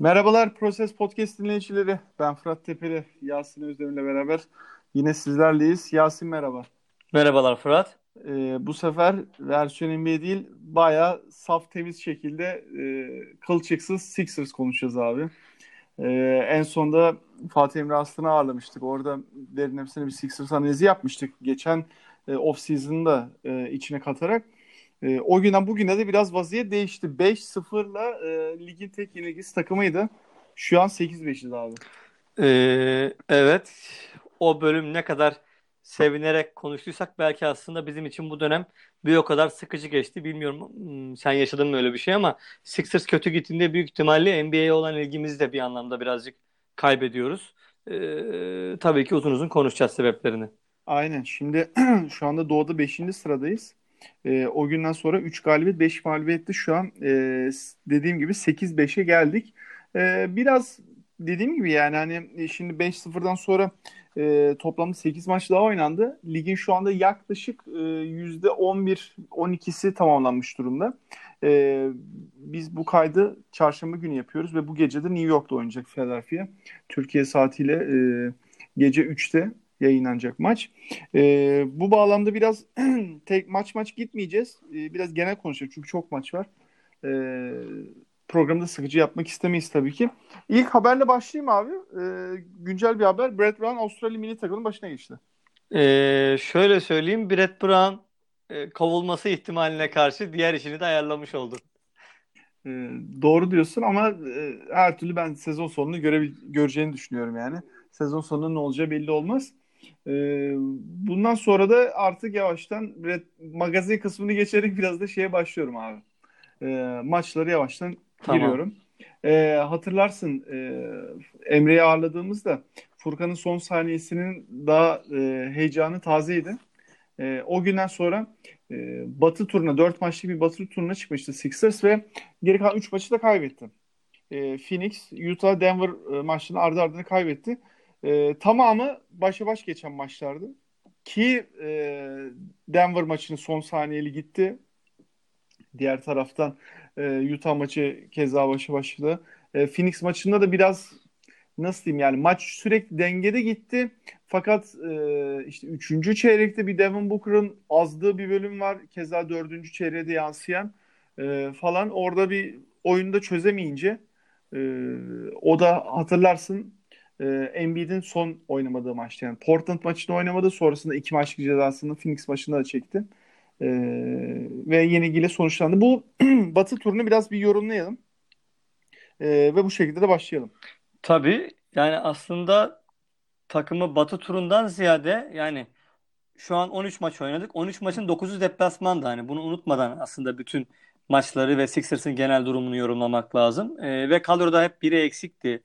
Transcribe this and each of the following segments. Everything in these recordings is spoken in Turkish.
Merhabalar Proses Podcast dinleyicileri. Ben Fırat Tepeli, Yasin Özdemir'le beraber yine sizlerleyiz. Yasin merhaba. Merhabalar Fırat. Ee, bu sefer versiyon NBA değil, bayağı saf temiz şekilde e, kılçıksız Sixers konuşacağız abi. Ee, en sonda Fatih Emre Aslan'ı ağırlamıştık. Orada derinlemesine bir Sixers analizi yapmıştık. Geçen e, off-season'da e, içine katarak. E, o günden bugüne de biraz vaziyet değişti. 5-0'la e, ligin tek yenilgisi takımıydı. Şu an 8-5'iz abi. Ee, evet. O bölüm ne kadar sevinerek konuştuysak belki aslında bizim için bu dönem bir o kadar sıkıcı geçti. Bilmiyorum hmm, sen yaşadın mı öyle bir şey ama Sixers kötü gittiğinde büyük ihtimalle NBA'ye olan ilgimizi de bir anlamda birazcık kaybediyoruz. Ee, tabii ki uzun uzun konuşacağız sebeplerini. Aynen. Şimdi şu anda Doğu'da 5. sıradayız. E, o günden sonra 3 galibiyet 5 mağlubiyetti. Şu an e, dediğim gibi 8-5'e geldik. E, biraz dediğim gibi yani hani e, şimdi 5-0'dan sonra e, toplamda 8 maç daha oynandı. Ligin şu anda yaklaşık e, %11-12'si tamamlanmış durumda. E, biz bu kaydı çarşamba günü yapıyoruz ve bu gece de New York'ta oynayacak Philadelphia. Türkiye saatiyle e, gece 3'te yayınlanacak maç. E, bu bağlamda biraz tek maç maç gitmeyeceğiz. E, biraz genel konuşacağız çünkü çok maç var. E, programda sıkıcı yapmak istemeyiz tabii ki. İlk haberle başlayayım abi. E, güncel bir haber. Brett Brown Avustralya milli takımının başına geçti. Ee, şöyle söyleyeyim. Brett Brown e, kovulması ihtimaline karşı diğer işini de ayarlamış oldu. E, doğru diyorsun ama e, her türlü ben sezon sonunu göre, göreceğini düşünüyorum yani. Sezon sonunun ne olacağı belli olmaz. Ee, bundan sonra da artık yavaştan magazin kısmını geçerek biraz da şeye başlıyorum abi. Ee, maçları yavaştan tamam. giriyorum. Ee, hatırlarsın e, Emre'yi ağırladığımızda Furkan'ın son saniyesinin daha e, heyecanı tazeydi. E, o günden sonra e, Batı turuna, 4 maçlı bir Batı turuna çıkmıştı Sixers ve geri kalan 3 maçı da kaybetti. E, Phoenix, Utah, Denver e, maçlarını ardı ardına kaybetti. E, tamamı başa baş geçen maçlardı. Ki e, Denver maçının son saniyeli gitti. Diğer taraftan e, Utah maçı keza başa başladı. E, Phoenix maçında da biraz nasıl diyeyim yani maç sürekli dengede gitti. Fakat e, işte üçüncü çeyrekte bir Devin Booker'ın azdığı bir bölüm var. Keza dördüncü çeyreğe de yansıyan e, falan. Orada bir oyunda çözemeyince e, o da hatırlarsın e, Embiid'in son oynamadığı maçtı. Yani Portland maçında oynamadı. Sonrasında iki maçlık cezasını Phoenix maçında da çekti. E, ve yenilgiyle sonuçlandı. Bu Batı turunu biraz bir yorumlayalım. E, ve bu şekilde de başlayalım. Tabii. Yani aslında takımı Batı turundan ziyade yani şu an 13 maç oynadık. 13 maçın 9'u deplasmandı. Hani bunu unutmadan aslında bütün maçları ve Sixers'ın genel durumunu yorumlamak lazım. E, ve kadroda hep biri eksikti.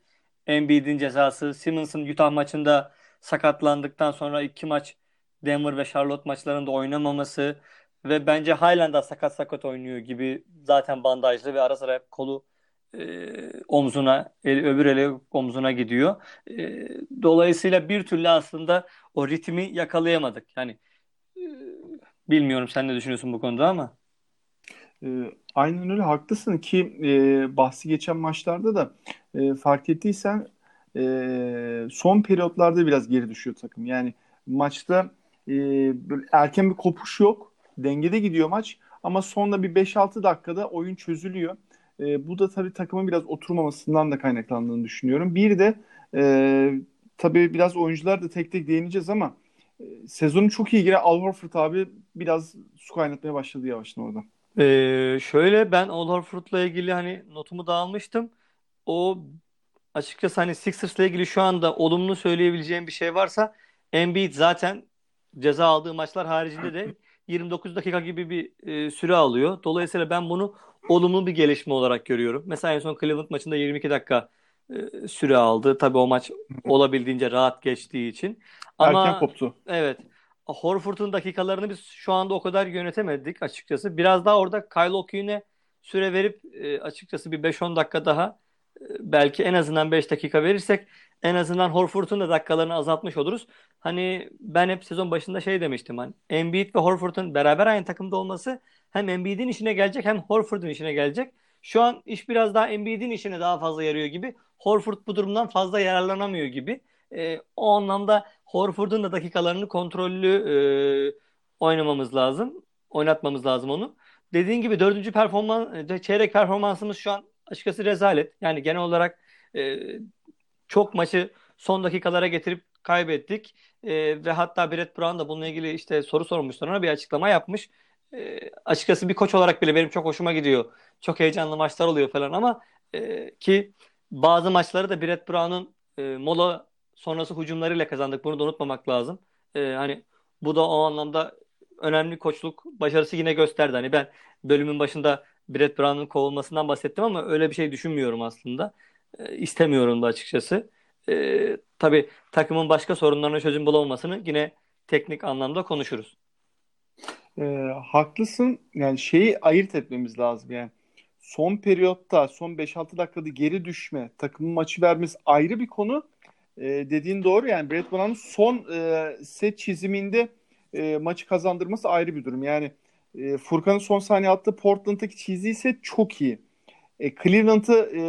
Embiid'in cezası, Simmons'ın Utah maçında sakatlandıktan sonra iki maç Denver ve Charlotte maçlarında oynamaması ve bence halen daha sakat sakat oynuyor gibi zaten bandajlı ve ara sıra hep kolu e, omzuna, el, öbür eli omzuna gidiyor. E, dolayısıyla bir türlü aslında o ritmi yakalayamadık. Yani e, bilmiyorum sen ne düşünüyorsun bu konuda ama. E, aynen öyle haklısın ki e, bahsi geçen maçlarda da e, fark ettiysen e, son periyotlarda biraz geri düşüyor takım. Yani maçta e, böyle erken bir kopuş yok. Dengede gidiyor maç ama sonda bir 5-6 dakikada oyun çözülüyor. E, bu da tabii takımın biraz oturmamasından da kaynaklandığını düşünüyorum. Bir de e, tabii biraz oyuncular da tek tek değineceğiz ama e, sezonu çok iyi giren Al Horford abi biraz su kaynatmaya başladı yavaştan orada. Ee, şöyle ben Al Horford'la ilgili hani notumu da almıştım. O açıkçası hani Sixers'la ilgili şu anda olumlu söyleyebileceğim bir şey varsa Embiid zaten ceza aldığı maçlar haricinde de 29 dakika gibi bir e, süre alıyor. Dolayısıyla ben bunu olumlu bir gelişme olarak görüyorum. Mesela en son Cleveland maçında 22 dakika e, süre aldı. Tabii o maç olabildiğince rahat geçtiği için. Ama Erken koptu. Evet. Horford'un dakikalarını biz şu anda o kadar yönetemedik açıkçası. Biraz daha orada Kyle O'Quinn'e süre verip e, açıkçası bir 5-10 dakika daha e, belki en azından 5 dakika verirsek en azından Horford'un da dakikalarını azaltmış oluruz. Hani ben hep sezon başında şey demiştim hani Embiid ve Horford'un beraber aynı takımda olması hem Embiid'in işine gelecek hem Horford'un işine gelecek. Şu an iş biraz daha Embiid'in işine daha fazla yarıyor gibi. Horford bu durumdan fazla yararlanamıyor gibi. E, o anlamda Horford'un da dakikalarını kontrollü e, oynamamız lazım. Oynatmamız lazım onu. Dediğin gibi dördüncü performans, e, çeyrek performansımız şu an açıkçası rezalet. Yani genel olarak e, çok maçı son dakikalara getirip kaybettik. E, ve hatta Brett Brown da bununla ilgili işte soru sormuşlar ona bir açıklama yapmış. E, açıkçası bir koç olarak bile benim çok hoşuma gidiyor. Çok heyecanlı maçlar oluyor falan ama e, ki bazı maçları da Brett Brown'un e, mola sonrası hücumlarıyla kazandık. Bunu da unutmamak lazım. E, hani bu da o anlamda önemli koçluk başarısı yine gösterdi. Hani ben bölümün başında Brett Brown'un kovulmasından bahsettim ama öyle bir şey düşünmüyorum aslında. E, istemiyorum da açıkçası. E, tabii takımın başka sorunlarına çözüm bulamamasını yine teknik anlamda konuşuruz. E, haklısın. Yani şeyi ayırt etmemiz lazım yani. Son periyotta, son 5-6 dakikada geri düşme, takımın maçı vermesi ayrı bir konu. E, dediğin doğru yani Brett Brown'un son e, set çiziminde e, maçı kazandırması ayrı bir durum. Yani e, Furkan'ın son saniye attığı Portland'daki çizdiği set çok iyi. E, Cleveland'ı e,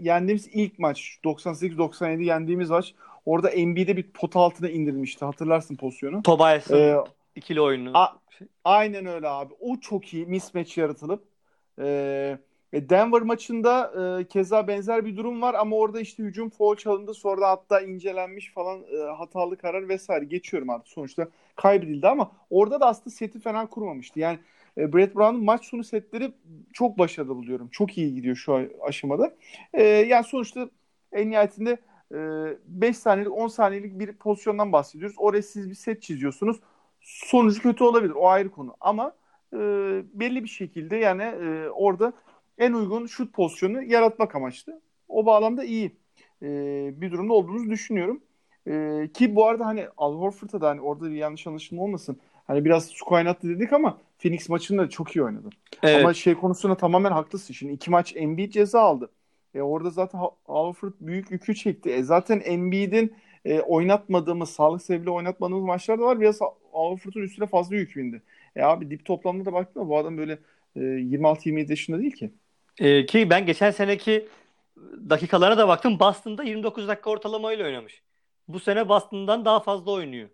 yendiğimiz ilk maç 98-97 yendiğimiz maç orada NBA'de bir pot altına indirilmişti. Hatırlarsın pozisyonu. Tobias'ın ee, ikili oyunu. A- aynen öyle abi. O çok iyi mismatch yaratılıp e, Denver maçında e, keza benzer bir durum var ama orada işte hücum foul çalındı. Sonra hatta incelenmiş falan e, hatalı karar vesaire. Geçiyorum artık sonuçta kaybedildi ama orada da aslında seti falan kurmamıştı. Yani e, Brett Brown'un maç sonu setleri çok başarılı buluyorum. Çok iyi gidiyor şu aşamada. E, yani sonuçta en nihayetinde e, saniyelik 10 saniyelik bir pozisyondan bahsediyoruz. Oraya siz bir set çiziyorsunuz. Sonucu kötü olabilir. O ayrı konu. Ama e, belli bir şekilde yani e, orada en uygun şut pozisyonu yaratmak amaçlı. O bağlamda iyi e, bir durumda olduğumuzu düşünüyorum. E, ki bu arada hani Al Horford'a da hani orada bir yanlış anlaşılma olmasın. Hani biraz su kaynattı dedik ama Phoenix maçında çok iyi oynadı. Evet. Ama şey konusunda tamamen haklısın. Şimdi iki maç Embiid ceza aldı. E orada zaten Al Horford büyük yükü çekti. E zaten Embiid'in e, oynatmadığımız, sağlık sebebiyle oynatmadığımız maçlar da var. Biraz Al Horford'un üstüne fazla yük bindi. E abi dip toplamda da baktığında bu adam böyle e, 26-27 yaşında değil ki. E, ki ben geçen seneki dakikalara da baktım. Boston'da 29 dakika ortalamayla oynamış. Bu sene Boston'dan daha fazla oynuyor.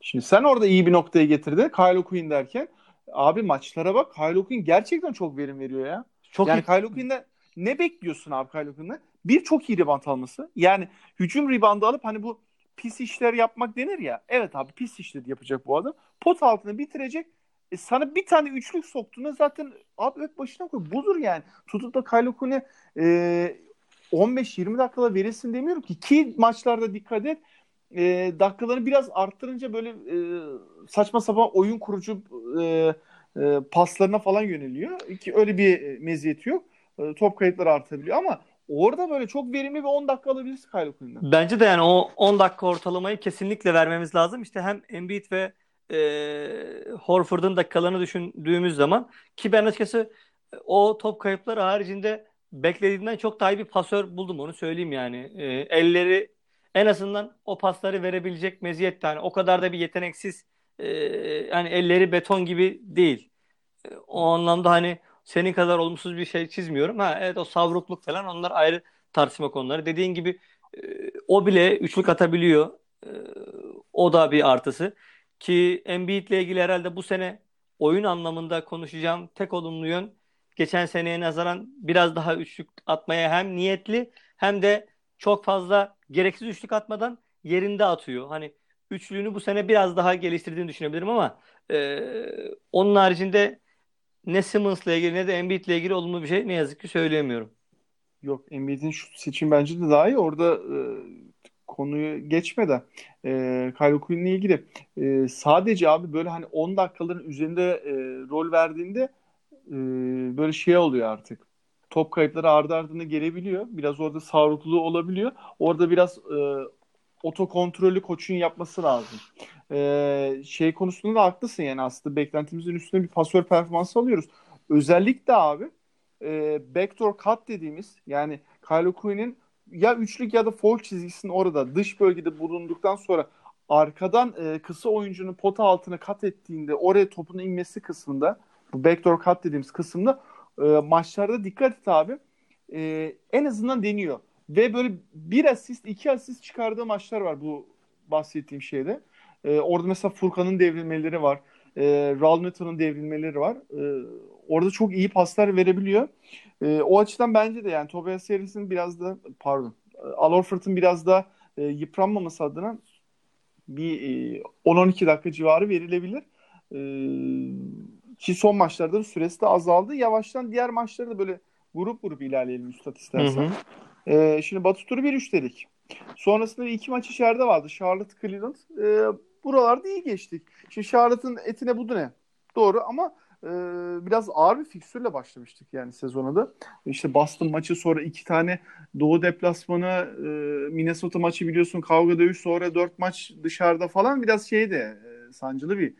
Şimdi sen orada iyi bir noktaya getirdin. Kyle Quinn derken abi maçlara bak. Kyle Quinn gerçekten çok verim veriyor ya. Çok yani iyi. Kyle Quinn'den ne bekliyorsun abi Kyle Quinn'den? Bir çok iyi rebound alması. Yani hücum reboundu alıp hani bu pis işler yapmak denir ya. Evet abi pis işler yapacak bu adam. Pot altını bitirecek e sana bir tane üçlük soktuğunda zaten abi hep başına koy. Budur yani. Tutup da Kylo Kune e, 15-20 dakikada verilsin demiyorum ki. Ki maçlarda dikkat et e, dakikalarını biraz arttırınca böyle e, saçma sapan oyun kurucu e, e, paslarına falan yöneliyor. Ki öyle bir meziyeti yok. E, top kayıtları artabiliyor ama orada böyle çok verimli ve 10 dakika alabiliriz Kune'den. Bence de yani o 10 dakika ortalamayı kesinlikle vermemiz lazım. İşte hem Embiid ve e, Horford'un dakikalarını düşündüğümüz zaman ki ben açıkçası e, o top kayıpları haricinde beklediğimden çok daha iyi bir pasör buldum onu söyleyeyim yani. E, elleri en azından o pasları verebilecek meziyet yani o kadar da bir yeteneksiz e, yani elleri beton gibi değil. E, o anlamda hani senin kadar olumsuz bir şey çizmiyorum. Ha evet o savrukluk falan onlar ayrı tartışma konuları. Dediğin gibi e, o bile üçlük atabiliyor. E, o da bir artısı. Ki Embiid ile ilgili herhalde bu sene oyun anlamında konuşacağım tek olumlu yön geçen seneye nazaran biraz daha üçlük atmaya hem niyetli hem de çok fazla gereksiz üçlük atmadan yerinde atıyor. Hani üçlüğünü bu sene biraz daha geliştirdiğini düşünebilirim ama e, onun haricinde ne Simmons'la ilgili ne de Embiid'le ilgili olumlu bir şey ne yazık ki söyleyemiyorum. Yok Embiid'in şu seçim bence de daha iyi. Orada e, konuyu geçmeden e, Kyle Quinn'le ilgili e, sadece abi böyle hani 10 dakikaların üzerinde e, rol verdiğinde e, böyle şey oluyor artık. Top kayıpları ardı ardına gelebiliyor. Biraz orada sağlıklı olabiliyor. Orada biraz e, oto kontrolü koçun yapması lazım. E, şey konusunda da haklısın yani aslında beklentimizin üstüne bir pasör performansı alıyoruz. Özellikle abi e, backdoor cut dediğimiz yani Kyle Quinn'in ya üçlük ya da foul çizgisinin orada dış bölgede bulunduktan sonra arkadan e, kısa oyuncunun pota altına kat ettiğinde oraya topun inmesi kısmında bu backdoor cut dediğimiz kısımda e, maçlarda dikkat et abi. E, en azından deniyor. Ve böyle bir asist, iki asist çıkardığı maçlar var bu bahsettiğim şeyde. E, orada mesela Furkan'ın devrilmeleri var. E, Raul Neto'nun devrilmeleri var. E, orada çok iyi paslar verebiliyor. E, o açıdan bence de yani Tobias Harris'in biraz da pardon Al Horford'un biraz da e, yıpranmaması adına bir e, 10-12 dakika civarı verilebilir. E, ki son maçlarda süresi de azaldı. Yavaştan diğer maçları da böyle grup grup ilerleyelim Üstad istersen. Hı hı. E, şimdi Batı turu 1-3 dedik. Sonrasında iki maç içeride vardı. Charlotte, Cleveland. E, buralarda iyi geçtik. Şimdi Charlotte'ın etine budu ne? Doğru ama e, biraz ağır bir fikstürle başlamıştık yani sezona da. İşte Boston maçı sonra iki tane Doğu deplasmanı e, Minnesota maçı biliyorsun kavga dövüş sonra dört maç dışarıda falan biraz şeydi e, sancılı bir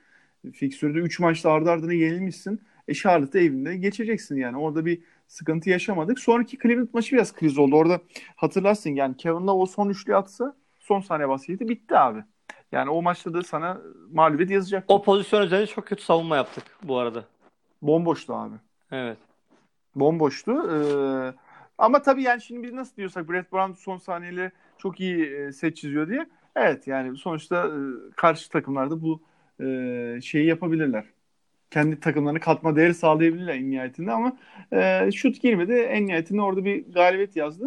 fikstürde. Üç maçta ardı ardına yenilmişsin. E Charlotte evinde geçeceksin yani. Orada bir sıkıntı yaşamadık. Sonraki Cleveland maçı biraz kriz oldu. Orada hatırlarsın yani Kevin Love o son üçlü atsa son saniye basketi bitti abi. Yani o maçta da sana mağlubiyet yazacak. O pozisyon üzerinde çok kötü savunma yaptık bu arada. Bomboştu abi. Evet. Bomboştu. Ee, ama tabii yani şimdi biz nasıl diyorsak Brett Brown son saniyeleri çok iyi e, set çiziyor diye. Evet yani sonuçta e, karşı takımlarda bu e, şeyi yapabilirler. Kendi takımlarına katma değeri sağlayabilirler en nihayetinde ama şut girmedi. En nihayetinde orada bir galibiyet yazdı.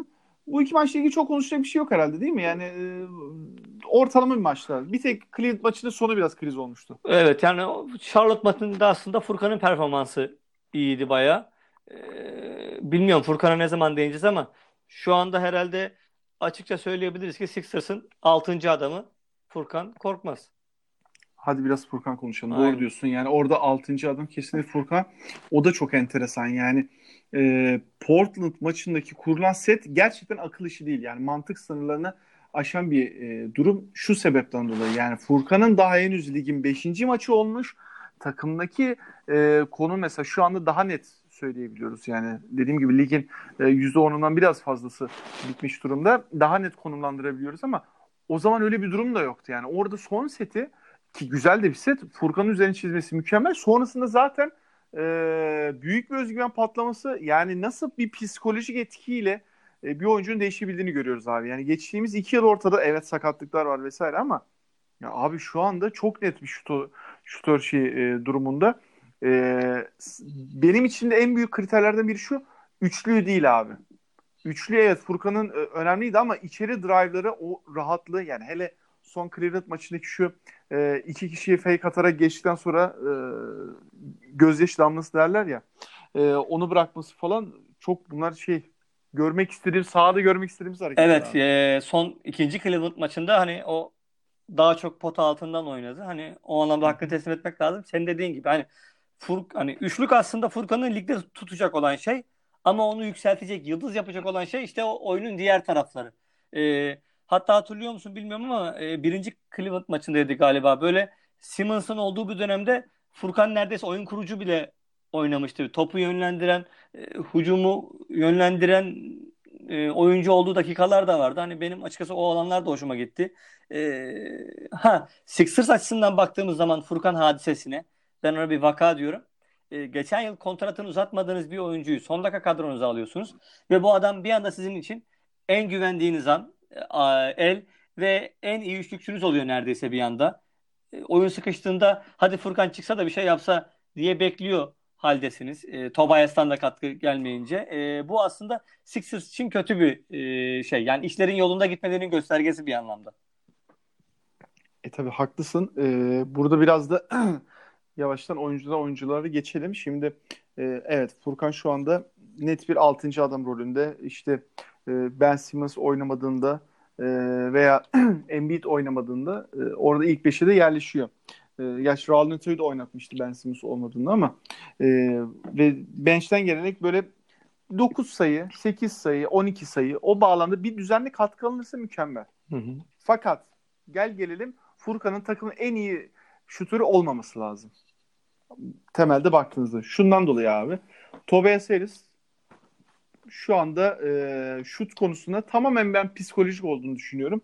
Bu iki maçla ilgili çok konuşacak bir şey yok herhalde değil mi? Yani e, ortalama bir maçlar. Bir tek Cleveland maçının sonu biraz kriz olmuştu. Evet yani Charlotte maçında aslında Furkan'ın performansı iyiydi baya. Ee, bilmiyorum Furkan'a ne zaman değineceğiz ama şu anda herhalde açıkça söyleyebiliriz ki Sixers'ın 6. adamı Furkan Korkmaz. Hadi biraz Furkan konuşalım. Aynen. Doğru diyorsun. Yani orada 6. adam kesinlikle Furkan. O da çok enteresan. Yani e, Portland maçındaki kurulan set gerçekten akıl işi değil. Yani mantık sınırlarını aşan bir e, durum şu sebepten dolayı. Yani Furkan'ın daha henüz ligin 5. maçı olmuş. Takımdaki e, konu mesela şu anda daha net söyleyebiliyoruz. Yani dediğim gibi ligin e, %10'undan biraz fazlası bitmiş durumda. Daha net konumlandırabiliyoruz ama o zaman öyle bir durum da yoktu. Yani orada son seti ki güzel de bir set. Furkan'ın üzerine çizmesi mükemmel. Sonrasında zaten e, büyük bir özgüven patlaması yani nasıl bir psikolojik etkiyle e, bir oyuncunun değişebildiğini görüyoruz abi. Yani geçtiğimiz iki yıl ortada evet sakatlıklar var vesaire ama ya abi şu anda çok net bir şutör, şutör şey, e, durumunda. E, benim için de en büyük kriterlerden biri şu üçlü değil abi. Üçlü evet Furkan'ın önemliydi ama içeri drive'ları o rahatlığı yani hele son Cleveland maçındaki şu e, iki kişiyi fake atarak geçtikten sonra e, gözyaşı damlası derler ya e, onu bırakması falan çok bunlar şey görmek istediğim sahada görmek istediğimiz hareketler. Evet e, son ikinci Cleveland maçında hani o daha çok pot altından oynadı. Hani o anlamda hakkını teslim etmek lazım. Senin dediğin gibi hani Furk hani üçlük aslında Furkan'ın ligde tutacak olan şey ama onu yükseltecek, yıldız yapacak olan şey işte o oyunun diğer tarafları. Ee, Hatta hatırlıyor musun bilmiyorum ama e, birinci Cleveland maçındaydı galiba. Böyle Simmons'ın olduğu bir dönemde Furkan neredeyse oyun kurucu bile oynamıştı. Topu yönlendiren, e, hücumu yönlendiren e, oyuncu olduğu dakikalar da vardı. Hani benim açıkçası o alanlar da hoşuma gitti. E, ha Sixers açısından baktığımız zaman Furkan hadisesine ben ona bir vaka diyorum. E, geçen yıl kontratını uzatmadığınız bir oyuncuyu son dakika kadronuza alıyorsunuz ve bu adam bir anda sizin için en güvendiğiniz an el ve en iyi üçlükçünüz oluyor neredeyse bir anda. E, oyun sıkıştığında hadi Furkan çıksa da bir şey yapsa diye bekliyor haldesiniz. E, Tobias'tan da katkı gelmeyince. E, bu aslında Sixers için kötü bir e, şey. Yani işlerin yolunda gitmelerinin göstergesi bir anlamda. E tabi haklısın. E, burada biraz da yavaştan oyuncular oyuncuları geçelim. Şimdi e, evet Furkan şu anda net bir 6. adam rolünde. İşte e, ben Simmons oynamadığında e, veya Embiid oynamadığında e, orada ilk beşe de yerleşiyor. E, gerçi Raul Neto'yu da oynatmıştı Ben Simmons olmadığında ama e, ve bench'ten gelerek böyle 9 sayı, 8 sayı, 12 sayı o bağlamda bir düzenli katkı alınırsa mükemmel. Hı hı. Fakat gel gelelim Furkan'ın takımın en iyi şutörü olmaması lazım. Temelde baktığınızda. Şundan dolayı abi. Tobias Harris şu anda e, şut konusunda tamamen ben psikolojik olduğunu düşünüyorum.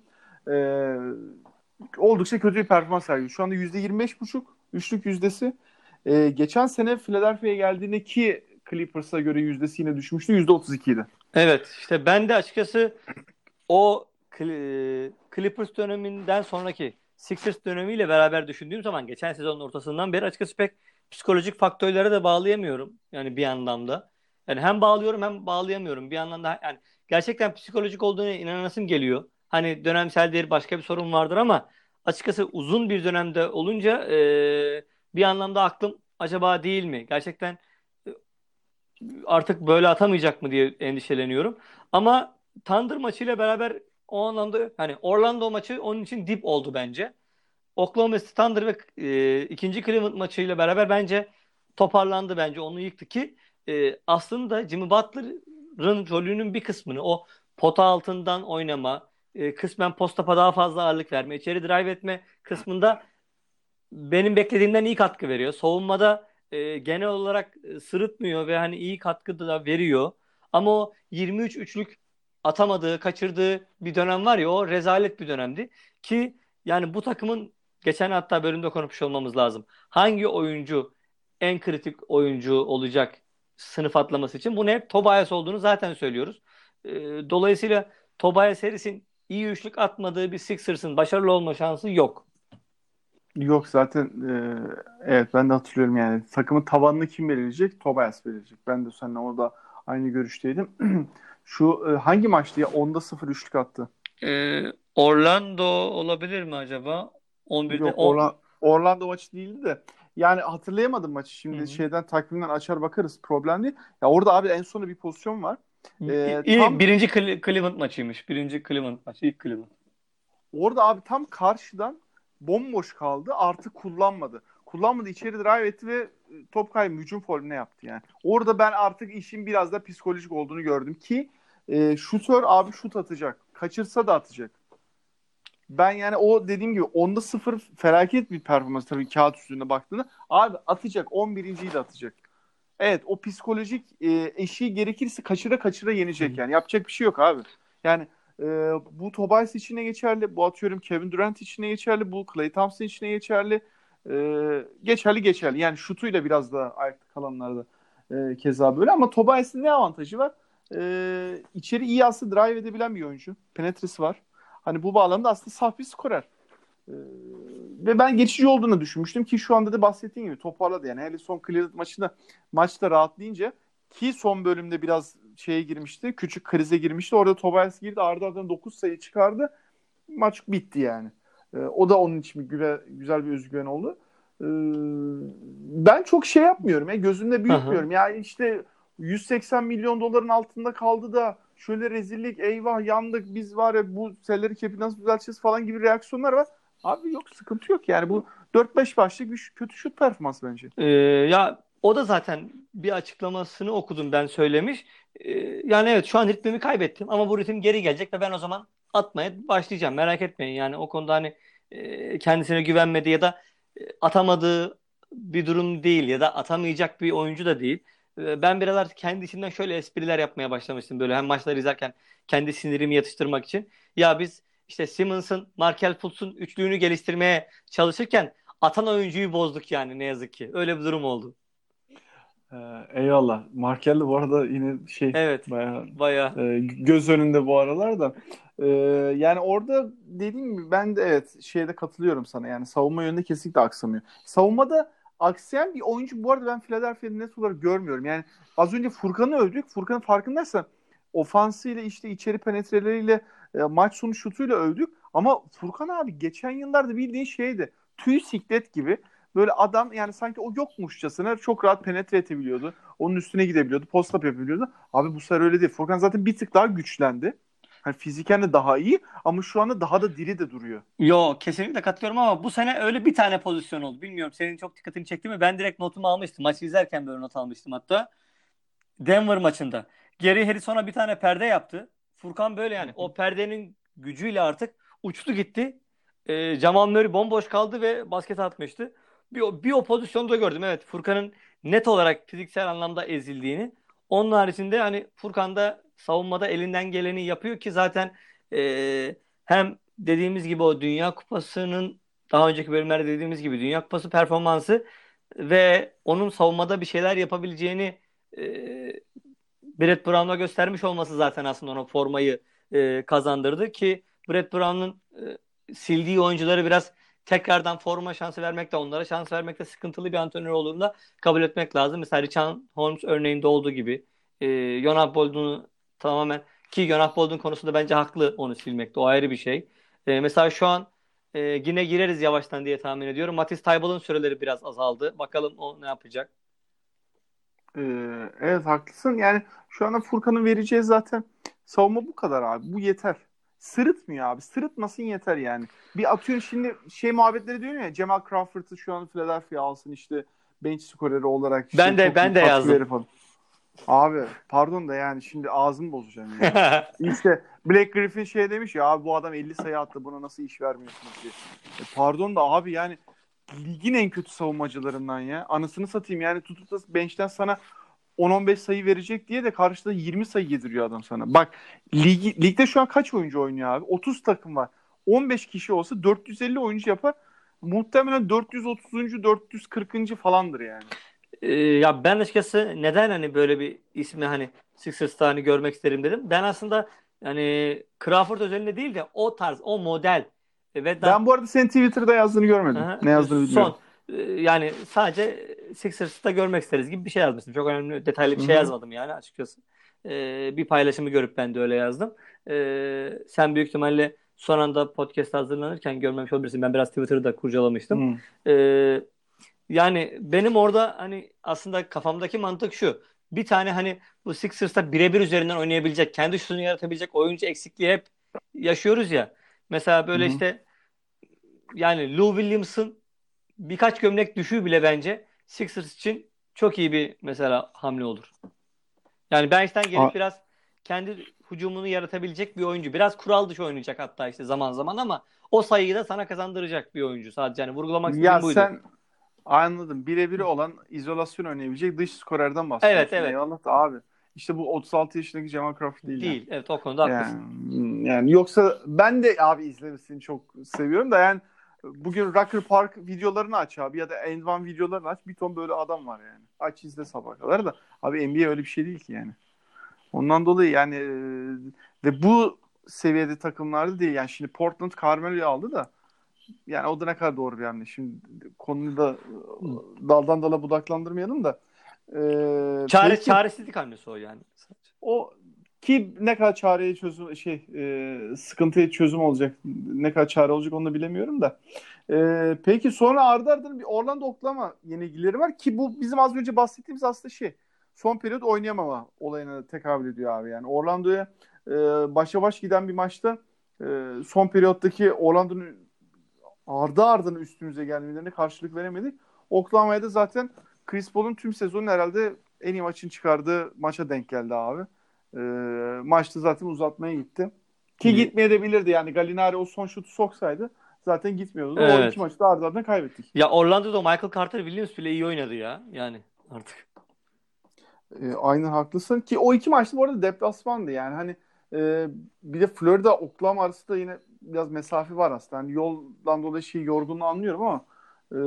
E, oldukça kötü bir performans sergiliyor. Şu anda %25,5 üçlük yüzdesi. E, geçen sene Philadelphia'ya geldiğinde ki Clippers'a göre yüzdesi yine düşmüştü. %32 idi. Evet işte ben de açıkçası o Clippers döneminden sonraki Sixers dönemiyle beraber düşündüğüm zaman geçen sezonun ortasından beri açıkçası pek psikolojik faktörlere de bağlayamıyorum. Yani bir anlamda. Yani hem bağlıyorum hem bağlayamıyorum. Bir yandan da yani gerçekten psikolojik olduğuna inanasım geliyor. Hani dönemsel değil başka bir sorun vardır ama açıkçası uzun bir dönemde olunca e, bir anlamda aklım acaba değil mi? Gerçekten artık böyle atamayacak mı diye endişeleniyorum. Ama Thunder maçıyla beraber o anlamda hani Orlando maçı onun için dip oldu bence. Oklahoma City Thunder ve e, ikinci Cleveland maçıyla beraber bence toparlandı bence. Onu yıktı ki e, aslında Jimmy Butler'ın rolünün bir kısmını o pota altından oynama, e, kısmen postapa daha fazla ağırlık verme, içeri drive etme kısmında benim beklediğimden iyi katkı veriyor. Savunmada e, genel olarak e, sırıtmıyor ve hani iyi katkı da veriyor. Ama o 23 üçlük atamadığı, kaçırdığı bir dönem var ya o rezalet bir dönemdi. Ki yani bu takımın geçen hatta bölümde konuşmuş olmamız lazım. Hangi oyuncu en kritik oyuncu olacak sınıf atlaması için? Bunu hep Tobias olduğunu zaten söylüyoruz. E, dolayısıyla Tobias Harris'in iyi üçlük atmadığı bir Sixers'ın başarılı olma şansı yok. Yok zaten e, evet ben de hatırlıyorum yani takımın tavanını kim belirleyecek? Tobias belirleyecek. Ben de seninle orada aynı görüşteydim. Şu e, hangi maçtı ya? 10'da 0 üçlük attı. Ee, Orlando olabilir mi acaba? 11'de Yok, Orla, Orlando maçı değildi de. Yani hatırlayamadım maçı. Şimdi Hı-hı. şeyden takvimden açar bakarız. Problem değil. Ya orada abi en sonunda bir pozisyon var. Ee, İyi, tam... Birinci Cleveland maçıymış. Birinci Cleveland maçı. İlk Cleveland. Orada abi tam karşıdan bomboş kaldı. Artık kullanmadı. Kullanmadı içeri drive etti ve e, top kaybı hücum formüne yaptı yani. Orada ben artık işin biraz da psikolojik olduğunu gördüm ki e, şutör abi şut atacak. Kaçırsa da atacak. Ben yani o dediğim gibi onda sıfır felaket bir performans tabii kağıt üstünde baktığında. Abi atacak 11.yi de atacak. Evet o psikolojik e, eşiği gerekirse kaçıra kaçıra yenecek yani. Yapacak bir şey yok abi. Yani e, bu Tobias içine geçerli. Bu atıyorum Kevin Durant içine geçerli. Bu Clay Thompson içine geçerli. E, geçerli geçerli. Yani şutuyla biraz da ayakta kalanlarda e, keza böyle. Ama Tobias'ın ne avantajı var? E, içeri iyi aslında drive edebilen bir oyuncu. Penetresi var. Hani bu bağlamda aslında saf bir skorer. Ee, ve ben geçici olduğunu düşünmüştüm ki şu anda da bahsettiğim gibi toparladı. Yani hele son Cleveland maçında maçta rahatlayınca ki son bölümde biraz şeye girmişti. Küçük krize girmişti. Orada Tobias girdi. Arda ardından 9 sayı çıkardı. Maç bitti yani. Ee, o da onun için bir güzel, bir özgüven oldu. Ee, ben çok şey yapmıyorum. Ya, gözümde büyütmüyorum. Ya yani işte 180 milyon doların altında kaldı da şöyle rezillik eyvah yandık biz var ya bu selleri kepi nasıl düzelteceğiz falan gibi reaksiyonlar var. Abi yok sıkıntı yok yani bu 4-5 başlık bir kötü şut performans bence. Ee, ya o da zaten bir açıklamasını okudum ben söylemiş. Ee, yani evet şu an ritmimi kaybettim ama bu ritim geri gelecek ve ben o zaman atmaya başlayacağım. Merak etmeyin yani o konuda hani e, kendisine güvenmedi ya da e, atamadığı bir durum değil ya da atamayacak bir oyuncu da değil. E, ben biraz kendi içimden şöyle espriler yapmaya başlamıştım böyle hem maçları izlerken kendi sinirimi yatıştırmak için. Ya biz işte Simmons'ın, Markel Fultz'un üçlüğünü geliştirmeye çalışırken atan oyuncuyu bozduk yani ne yazık ki. Öyle bir durum oldu. Ee, eyvallah. Markel de bu arada yine şey evet, bayağı, bayağı. E, göz önünde bu aralar da. E, yani orada dediğim gibi ben de evet şeyde katılıyorum sana. Yani savunma yönünde kesinlikle aksamıyor. Savunmada aksayan bir oyuncu bu arada ben Philadelphia'da net olarak görmüyorum. Yani az önce Furkan'ı övdük. Furkan'ın farkındaysan ofansıyla işte içeri penetreleriyle e, maç sonu şutuyla övdük. Ama Furkan abi geçen yıllarda bildiğin şeydi. Tüy siklet gibi böyle adam yani sanki o yokmuşçasına çok rahat penetre edebiliyordu. Onun üstüne gidebiliyordu. Post up yapabiliyordu. Abi bu sefer öyle değil. Furkan zaten bir tık daha güçlendi. Hani fiziken de daha iyi ama şu anda daha da diri de duruyor. Yo kesinlikle katılıyorum ama bu sene öyle bir tane pozisyon oldu. Bilmiyorum senin çok dikkatini çekti mi? Ben direkt notumu almıştım. Maçı izlerken böyle not almıştım hatta. Denver maçında. Geri Harrison'a bir tane perde yaptı. Furkan böyle yani o perdenin gücüyle artık uçtu gitti. E, Jamal Murray bomboş kaldı ve basket atmıştı. Bir, bir o pozisyonda gördüm. Evet Furkan'ın net olarak fiziksel anlamda ezildiğini. Onun haricinde hani Furkan da savunmada elinden geleni yapıyor ki zaten e, hem dediğimiz gibi o Dünya Kupası'nın daha önceki bölümlerde dediğimiz gibi Dünya Kupası performansı ve onun savunmada bir şeyler yapabileceğini e, Brett Brown'a göstermiş olması zaten aslında ona formayı e, kazandırdı ki Brett Brown'un e, sildiği oyuncuları biraz tekrardan forma şansı vermekte, onlara şans vermekte sıkıntılı bir antrenör olduğunda kabul etmek lazım. Mesela Richan Holmes örneğinde olduğu gibi e, Jonah Bolden'u tamamen ki Jonah Bolden konusunda bence haklı onu silmekte. O ayrı bir şey. E, mesela şu an e, yine gireriz yavaştan diye tahmin ediyorum. Matisse Taybal'ın süreleri biraz azaldı. Bakalım o ne yapacak. Ee, evet haklısın. Yani şu anda Furkan'ın vereceği zaten savunma bu kadar abi. Bu yeter. Sırıtmıyor abi. Sırıtmasın yeter yani. Bir atıyorsun şimdi şey muhabbetleri diyor ya Cemal Crawford'ı şu an Philadelphia alsın işte bench skoreri olarak. Işte ben de ben de yazdım. Falan. Abi pardon da yani şimdi ağzımı bozacağım yani. işte Black Griffin şey demiş ya abi bu adam 50 sayı attı buna nasıl iş vermiyorsunuz diye. E, pardon da abi yani ligin en kötü savunmacılarından ya. Anısını satayım yani tutup da bench'ten sana 10-15 sayı verecek diye de karşıda 20 sayı yediriyor adam sana. Bak lig, ligde şu an kaç oyuncu oynuyor abi? 30 takım var. 15 kişi olsa 450 oyuncu yapar. Muhtemelen 430. 440. falandır yani. Ee, ya ben açıkçası neden hani böyle bir ismi hani Sixers'ta hani görmek isterim dedim. Ben aslında hani Crawford özelinde değil de o tarz, o model ve da... Ben bu arada senin Twitter'da yazdığını görmedim. Aha, ne yazdığını bilmiyorum. Son e, yani sadece Sixers'ta görmek isteriz gibi bir şey yazmıştım. Çok önemli detaylı bir şey yazmadım yani açıkçası. Ee, bir paylaşımı görüp ben de öyle yazdım. Ee, sen büyük ihtimalle son anda podcast hazırlanırken görmemiş olabilirsin. Ben biraz Twitter'ı da kurcalamıştım. Ee, yani benim orada hani aslında kafamdaki mantık şu. Bir tane hani bu Sixers'ta birebir üzerinden oynayabilecek, kendi şutunu yaratabilecek oyuncu eksikliği hep yaşıyoruz ya. Mesela böyle Hı-hı. işte yani Lou Williams'ın birkaç gömlek düşüğü bile bence Sixers için çok iyi bir mesela hamle olur. Yani bench'ten gelip A- biraz kendi hücumunu yaratabilecek bir oyuncu. Biraz kural dışı oynayacak hatta işte zaman zaman ama o sayıyı da sana kazandıracak bir oyuncu. Sadece hani vurgulamak istediğim ya buydu. Sen anladım. Birebir olan izolasyon oynayabilecek dış skorerden bahsediyorsun. Evet evet. Eyvallah da abi. İşte bu 36 yaşındaki Jamal Crawford değil. Değil. Yani. Evet o konuda haklısın. Yani, yani yoksa ben de abi izlemesini çok seviyorum da yani bugün Rucker Park videolarını aç abi ya da End One videolarını aç. Bir ton böyle adam var yani. Aç izle sabah kadar da. Abi NBA öyle bir şey değil ki yani. Ondan dolayı yani ve bu seviyede takımlarda değil. Yani şimdi Portland Carmelo'yu aldı da yani o da ne kadar doğru bir hamle. Şimdi konuyu da daldan dala budaklandırmayalım da. E, Çare, peki, çaresizlik hamlesi o yani. O ki ne kadar çareye çözüm şey e, sıkıntıya çözüm olacak ne kadar çare olacak onu da bilemiyorum da. E, peki sonra ardı ardına bir Orlando Oklahoma yenilgileri var ki bu bizim az önce bahsettiğimiz aslında şey son periyot oynayamama olayına tekabül ediyor abi yani. Orlando'ya e, başa baş giden bir maçta e, son periyottaki Orlando'nun ardı ardına üstümüze gelmelerine karşılık veremedik. Oklahoma'ya da zaten Chris Paul'un tüm sezonun herhalde en iyi maçın çıkardığı maça denk geldi abi. E, maçta zaten uzatmaya gitti. Ki hmm. gitmeye de bilirdi yani Galinari o son şutu soksaydı zaten gitmiyordu. Evet. O iki maçı da ardı ardına kaybettik. Ya Orlando'da Michael Carter Williams bile iyi oynadı ya. Yani artık. E, aynen haklısın ki o iki maçta bu arada deplasmandı yani hani e, bir de Florida Oklahoma arası da yine biraz mesafe var aslında. Yani yoldan dolayı şey yorgunluğu anlıyorum ama e,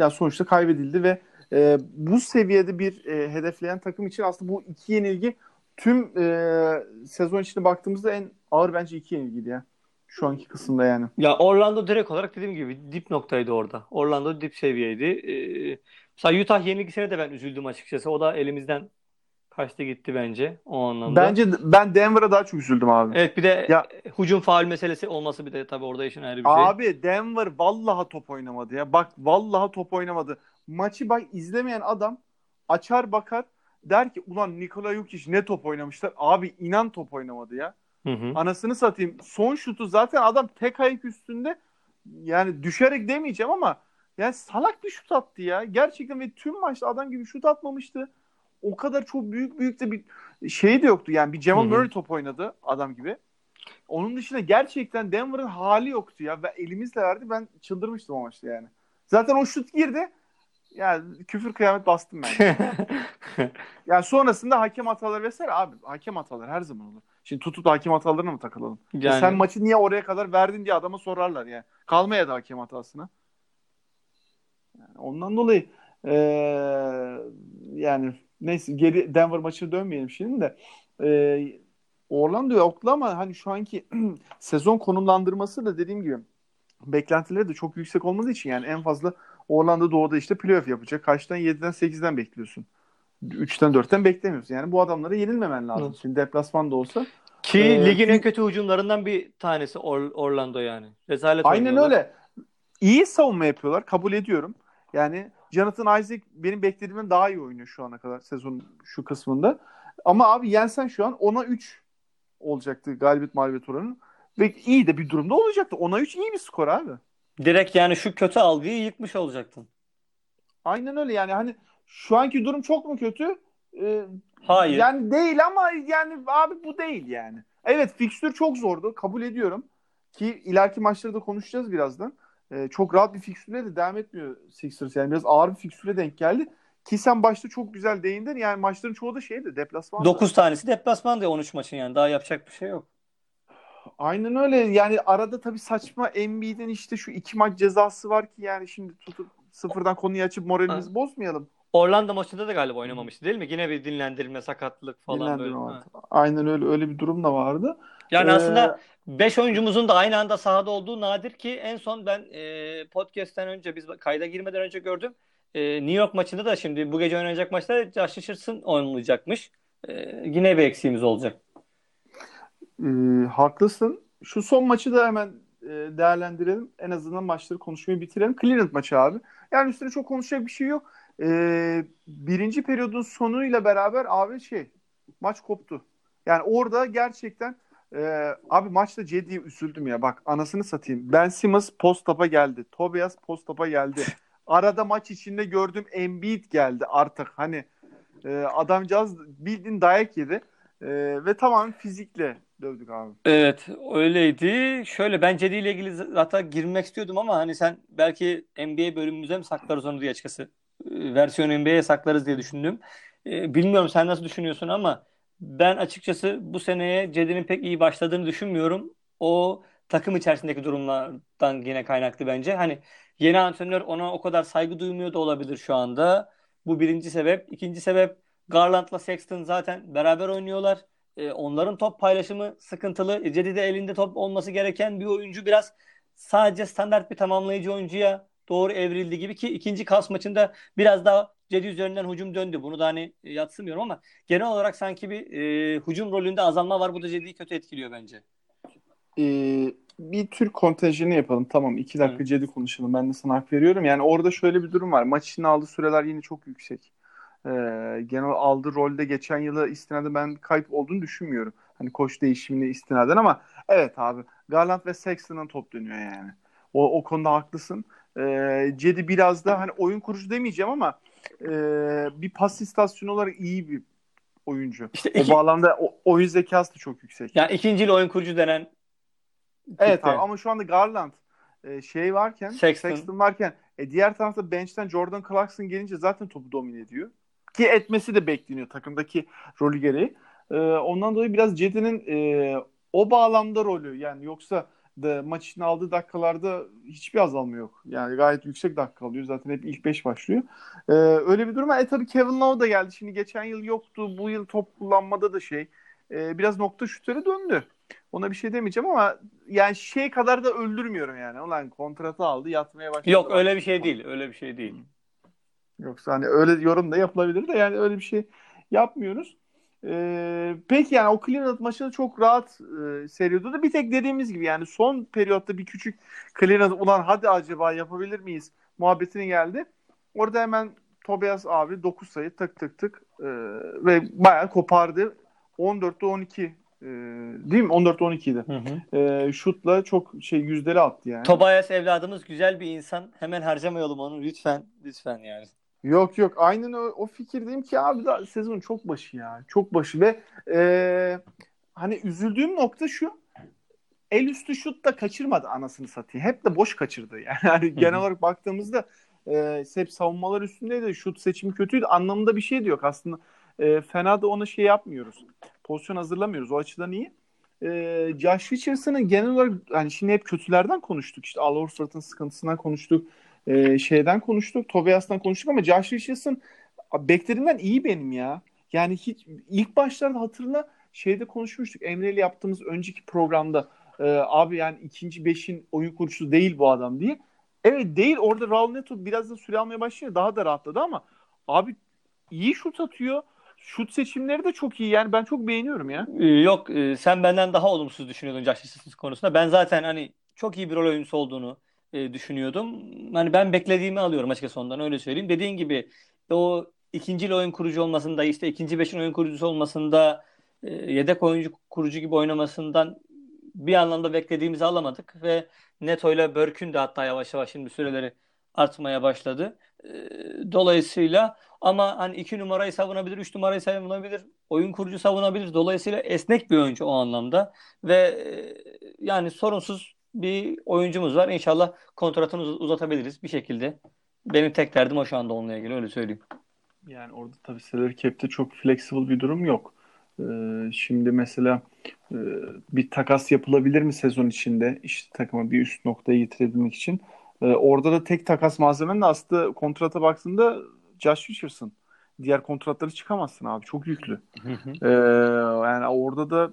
ya sonuçta kaybedildi ve e, bu seviyede bir e, hedefleyen takım için aslında bu iki yenilgi tüm e, sezon içinde baktığımızda en ağır bence iki yenilgiydi ya. Şu anki kısımda yani. Ya Orlando direkt olarak dediğim gibi dip noktaydı orada. Orlando dip seviyeydi. Ee, mesela Utah yenilgisine de ben üzüldüm açıkçası. O da elimizden kaçtı gitti bence o anlamda. Bence ben Denver'a daha çok üzüldüm abi. Evet bir de ya, hücum faal meselesi olması bir de tabii orada işin ayrı bir şey. Abi Denver vallaha top oynamadı ya. Bak vallaha top oynamadı. Maçı bak izlemeyen adam açar bakar der ki ulan Nikola Jokic ne top oynamışlar. Abi inan top oynamadı ya. Hı hı. Anasını satayım. Son şutu zaten adam tek ayak üstünde yani düşerek demeyeceğim ama yani salak bir şut attı ya. Gerçekten ve tüm maçta adam gibi şut atmamıştı. O kadar çok büyük büyük de bir şey de yoktu. Yani bir Jamal Murray top oynadı adam gibi. Onun dışında gerçekten Denver'ın hali yoktu ya. Ve elimizle verdi. Ben çıldırmıştım o maçta yani. Zaten o şut girdi. Yani küfür kıyamet bastım ben. yani sonrasında hakem hataları vesaire abi hakem hataları her zaman olur. Şimdi tutup da hakem hatalarına mı takılalım? E yani... sen maçı niye oraya kadar verdin diye adama sorarlar yani. Kalmaya da hakem hatasına. Yani ondan dolayı ee, yani neyse geri Denver maçına dönmeyelim şimdi de. E, Orlando yoktu ama hani şu anki sezon konumlandırması da dediğim gibi beklentileri de çok yüksek olmadığı için yani en fazla Orlando doğuda işte playoff yapacak. Kaçtan 7'den 8'den bekliyorsun. 3'ten 4'ten beklemiyorsun. Yani bu adamlara yenilmemen lazım. Evet. Şimdi deplasman da olsa. Ki Ee, ligin en kötü hücumlarından bir tanesi Or- Orlando yani. Rezalet Aynen oynuyorlar. öyle. İyi savunma yapıyorlar. Kabul ediyorum. Yani Jonathan Isaac benim beklediğimden daha iyi oynuyor şu ana kadar sezon şu kısmında. Ama abi yensen şu an 10'a 3 olacaktı galibiyet mağlubiyet oranı. Ve iyi de bir durumda olacaktı. 10'a 3 iyi bir skor abi. Direkt yani şu kötü algıyı yıkmış olacaktın. Aynen öyle yani hani şu anki durum çok mu kötü? Ee, Hayır. Yani değil ama yani abi bu değil yani. Evet fikstür çok zordu kabul ediyorum. Ki ileriki maçları da konuşacağız birazdan. Ee, çok rahat bir fikstüre de devam etmiyor Sixers. Yani biraz ağır bir fikstüre denk geldi. Ki sen başta çok güzel değindin. Yani maçların çoğu da şeydi deplasman. 9 tanesi deplasmanda 13 maçın yani. Daha yapacak bir şey yok. Aynen öyle. Yani arada tabii saçma Embiid'in işte şu iki maç cezası var ki yani şimdi tutup sıfırdan konuyu açıp moralimizi Ha. bozmayalım. Orlando maçında da galiba oynamamıştı değil mi? Yine bir dinlendirilme, sakatlık falan Dinlendirme böyle. vardı. Aynen öyle öyle bir durum da vardı. Yani Ee, aslında 5 oyuncumuzun da aynı anda sahada olduğu nadir ki en son ben e, podcast'ten önce biz kayda girmeden önce gördüm. E, New York maçında da şimdi bu gece oynanacak maçta Josh Richardson oynayacakmış. E, yine bir eksiğimiz olacak. Ee, haklısın. Şu son maçı da hemen e, değerlendirelim. En azından maçları konuşmayı bitirelim. Cleveland maçı abi. Yani üstüne çok konuşacak bir şey yok. Ee, birinci periyodun sonuyla beraber abi şey maç koptu. Yani orada gerçekten e, abi maçta Cedi'ye üzüldüm ya. Bak anasını satayım. Ben Simmons post-up'a geldi. Tobias post-up'a geldi. Arada maç içinde gördüm Embiid geldi artık. Hani e, adamcağız bildiğin dayak yedi. E, ve tamamen fizikle dövdük abi. Evet öyleydi. Şöyle ben Cedi ile ilgili zaten girmek istiyordum ama hani sen belki NBA bölümümüze mi saklarız onu diye açıkçası. E, Versiyon NBA'ye saklarız diye düşündüm. E, bilmiyorum sen nasıl düşünüyorsun ama ben açıkçası bu seneye Cedi'nin pek iyi başladığını düşünmüyorum. O takım içerisindeki durumlardan yine kaynaklı bence. Hani yeni antrenör ona o kadar saygı duymuyor da olabilir şu anda. Bu birinci sebep. İkinci sebep Garland'la Sexton zaten beraber oynuyorlar. E, onların top paylaşımı sıkıntılı. E, Cedi'de elinde top olması gereken bir oyuncu biraz sadece standart bir tamamlayıcı oyuncuya doğru evrildi gibi ki ikinci kas maçında biraz daha Cedi üzerinden hücum döndü. Bunu da hani e, yatsımıyorum ama genel olarak sanki bir e, hücum rolünde azalma var. Bu da Cedi'yi kötü etkiliyor bence. Ee, bir Türk kontenjanı yapalım. Tamam iki dakika Hı. Cedi konuşalım. Ben de sana hak veriyorum. Yani orada şöyle bir durum var. Maç içinde aldığı süreler yine çok yüksek. Ee, genel aldığı rolde geçen yıla istinaden ben kayıp olduğunu düşünmüyorum. Hani koç değişimine istinaden ama evet abi Garland ve Sexton'ın top dönüyor yani. O, o konuda haklısın. Ee, Cedi biraz da hani oyun kurucu demeyeceğim ama e, bir pas istasyonu olarak iyi bir oyuncu. İşte O iki, bağlamda o, oyun zekası da çok yüksek. yani ikincil oyun kurucu denen Evet abi ama şu anda Garland e, şey varken Sexton. Sexton. varken e, diğer tarafta bench'ten Jordan Clarkson gelince zaten topu domine ediyor. Ki etmesi de bekleniyor takımdaki rolü gereği. E, ondan dolayı biraz Cedi'nin e, o bağlamda rolü yani yoksa da maç içinde aldığı dakikalarda hiçbir azalma yok. Yani gayet yüksek dakika alıyor. Zaten hep ilk 5 başlıyor. E, öyle bir durum var. E tabii Kevin Love da geldi. Şimdi geçen yıl yoktu. Bu yıl top kullanmada da şey e, biraz nokta şutları döndü. Ona bir şey demeyeceğim ama yani şey kadar da öldürmüyorum yani. Ulan kontratı aldı yatmaya başladı. Yok öyle bir şey değil. Öyle bir şey değil. Yoksa hani öyle yorum da yapılabilir de yani öyle bir şey yapmıyoruz. Ee, peki yani o Cleveland maçını çok rahat e, seriyordu da bir tek dediğimiz gibi yani son periyotta bir küçük Cleveland ulan hadi acaba yapabilir miyiz muhabbetine geldi. Orada hemen Tobias abi 9 sayı tık tık tık e, ve bayağı kopardı. 14'te 12 e, değil mi? 14'te 12 idi. Hı hı. E, şutla çok şey yüzleri attı yani. Tobias evladımız güzel bir insan. Hemen harcamayalım onu lütfen. Lütfen yani. Yok yok aynen o, o fikirdeyim ki abi da sezon çok başı ya. Çok başı ve e, hani üzüldüğüm nokta şu. El üstü şut da kaçırmadı anasını satayım. Hep de boş kaçırdı. Yani hani genel olarak baktığımızda e, hep savunmalar üstündeydi. Şut seçimi kötüydü. Anlamında bir şey de yok. Aslında e, fena da ona şey yapmıyoruz. Pozisyon hazırlamıyoruz. O açıdan iyi. E, Josh Richardson'ın genel olarak hani şimdi hep kötülerden konuştuk. İşte Al Horford'un sıkıntısından konuştuk. E, şeyden konuştuk. Tobias'tan konuştuk ama Josh Richardson beklediğimden iyi benim ya. Yani hiç ilk başlarda hatırla şeyde konuşmuştuk. Emre ile yaptığımız önceki programda e, abi yani ikinci beşin oyun kurucusu değil bu adam diye. Evet değil. Orada Raul Neto biraz da süre almaya başlıyor. Daha da rahatladı ama abi iyi şut atıyor. Şut seçimleri de çok iyi. Yani ben çok beğeniyorum ya. Ee, yok e, sen benden daha olumsuz düşünüyordun Josh Richardson konusunda. Ben zaten hani çok iyi bir rol oyuncusu olduğunu e, düşünüyordum. Hani ben beklediğimi alıyorum açıkçası ondan öyle söyleyeyim. Dediğin gibi o ikinci oyun kurucu olmasında işte ikinci beşin oyun kurucusu olmasında e, yedek oyuncu kurucu gibi oynamasından bir anlamda beklediğimizi alamadık ve Neto ile Börk'ün de hatta yavaş yavaş şimdi süreleri artmaya başladı. E, dolayısıyla ama hani iki numarayı savunabilir, üç numarayı savunabilir, oyun kurucu savunabilir. Dolayısıyla esnek bir oyuncu o anlamda ve e, yani sorunsuz bir oyuncumuz var. İnşallah kontratını uzatabiliriz bir şekilde. Benim tek derdim o şu anda onunla ilgili öyle söyleyeyim. Yani orada tabii salary cap'te çok flexible bir durum yok. Ee, şimdi mesela e, bir takas yapılabilir mi sezon içinde işte takıma bir üst noktaya getirebilmek için? Ee, orada da tek takas malzemen de aslında kontrata baktığında Josh Richardson. Diğer kontratları çıkamazsın abi. Çok yüklü. ee, yani orada da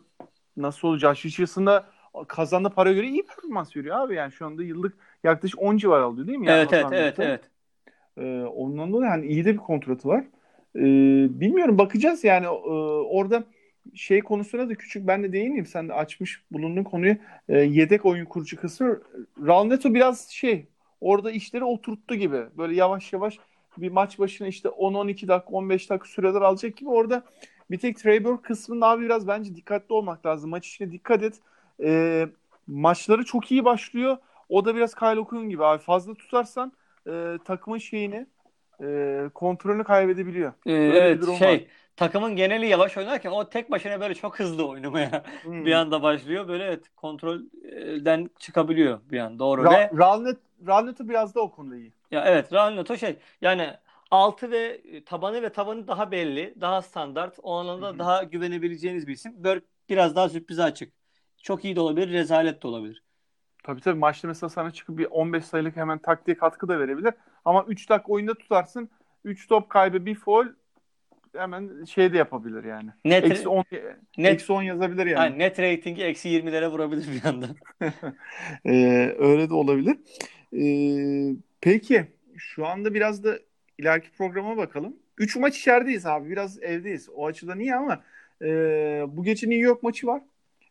nasıl olacak? Josh Richardson da kazandığı para göre iyi performans veriyor abi. Yani şu anda yıllık yaklaşık 10 civar alıyor değil mi? Yani evet, evet, evet, evet. Ee, ondan dolayı yani iyi de bir kontratı var. Ee, bilmiyorum bakacağız yani e, orada şey konusuna da küçük ben de değineyim. Sen de açmış bulunduğun konuyu. E, yedek oyun kurucu kısmı. Raul Neto biraz şey orada işleri oturttu gibi. Böyle yavaş yavaş bir maç başına işte 10-12 dakika 15 dakika süreler alacak gibi orada bir tek Trey Burke kısmında abi biraz bence dikkatli olmak lazım. Maç içine dikkat et. E, maçları çok iyi başlıyor. O da biraz Kyle O'Quinn gibi abi. Fazla tutarsan e, takımın şeyini e, kontrolünü kaybedebiliyor. Ee, evet şey var. takımın geneli yavaş oynarken o tek başına böyle çok hızlı oynamaya hmm. bir anda başlıyor. Böyle evet kontrolden çıkabiliyor bir an doğru. Ra- Ve Ralnet Ralnet'ı biraz da o konuda iyi. Ya evet Ralnet şey yani altı ve tabanı ve tabanı daha belli, daha standart. O anlamda Hı-hı. daha güvenebileceğiniz bir isim. Burke biraz daha sürprize açık. Çok iyi de olabilir, rezalet de olabilir. Tabii tabii maçta mesela sana çıkıp bir 15 sayılık hemen taktiğe katkı da verebilir. Ama 3 dakika oyunda tutarsın. 3 top kaybı bir foul hemen şey de yapabilir yani. Net, eksi 10, net, eksi 10 yazabilir yani. yani net ratingi eksi 20'lere vurabilir bir anda. ee, öyle de olabilir. Ee, peki şu anda biraz da ileriki programa bakalım. 3 maç içerideyiz abi. Biraz evdeyiz. O açıdan iyi ama e, bu gece New York maçı var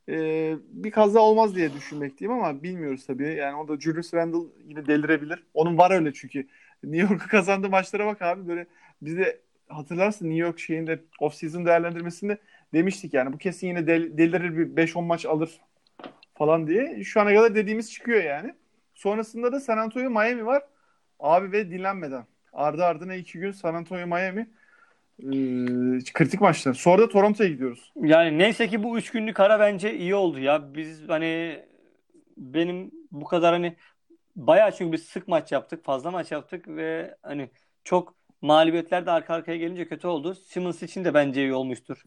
e, bir kaza olmaz diye düşünmekteyim ama bilmiyoruz tabii. Yani o da Julius Randle yine delirebilir. Onun var öyle çünkü. New York'u kazandığı maçlara bak abi böyle biz de hatırlarsın New York şeyinde off-season değerlendirmesinde demiştik yani bu kesin yine del, delirir bir 5-10 maç alır falan diye. Şu ana kadar dediğimiz çıkıyor yani. Sonrasında da San Antonio Miami var. Abi ve dinlenmeden. Ardı ardına iki gün San Antonio Miami. Ee, kritik maçlar. Sonra da Toronto'ya gidiyoruz. Yani neyse ki bu üç günlük ara bence iyi oldu ya. Biz hani benim bu kadar hani bayağı çünkü biz sık maç yaptık. Fazla maç yaptık ve hani çok mağlubiyetler de arka arkaya gelince kötü oldu. Simmons için de bence iyi olmuştur.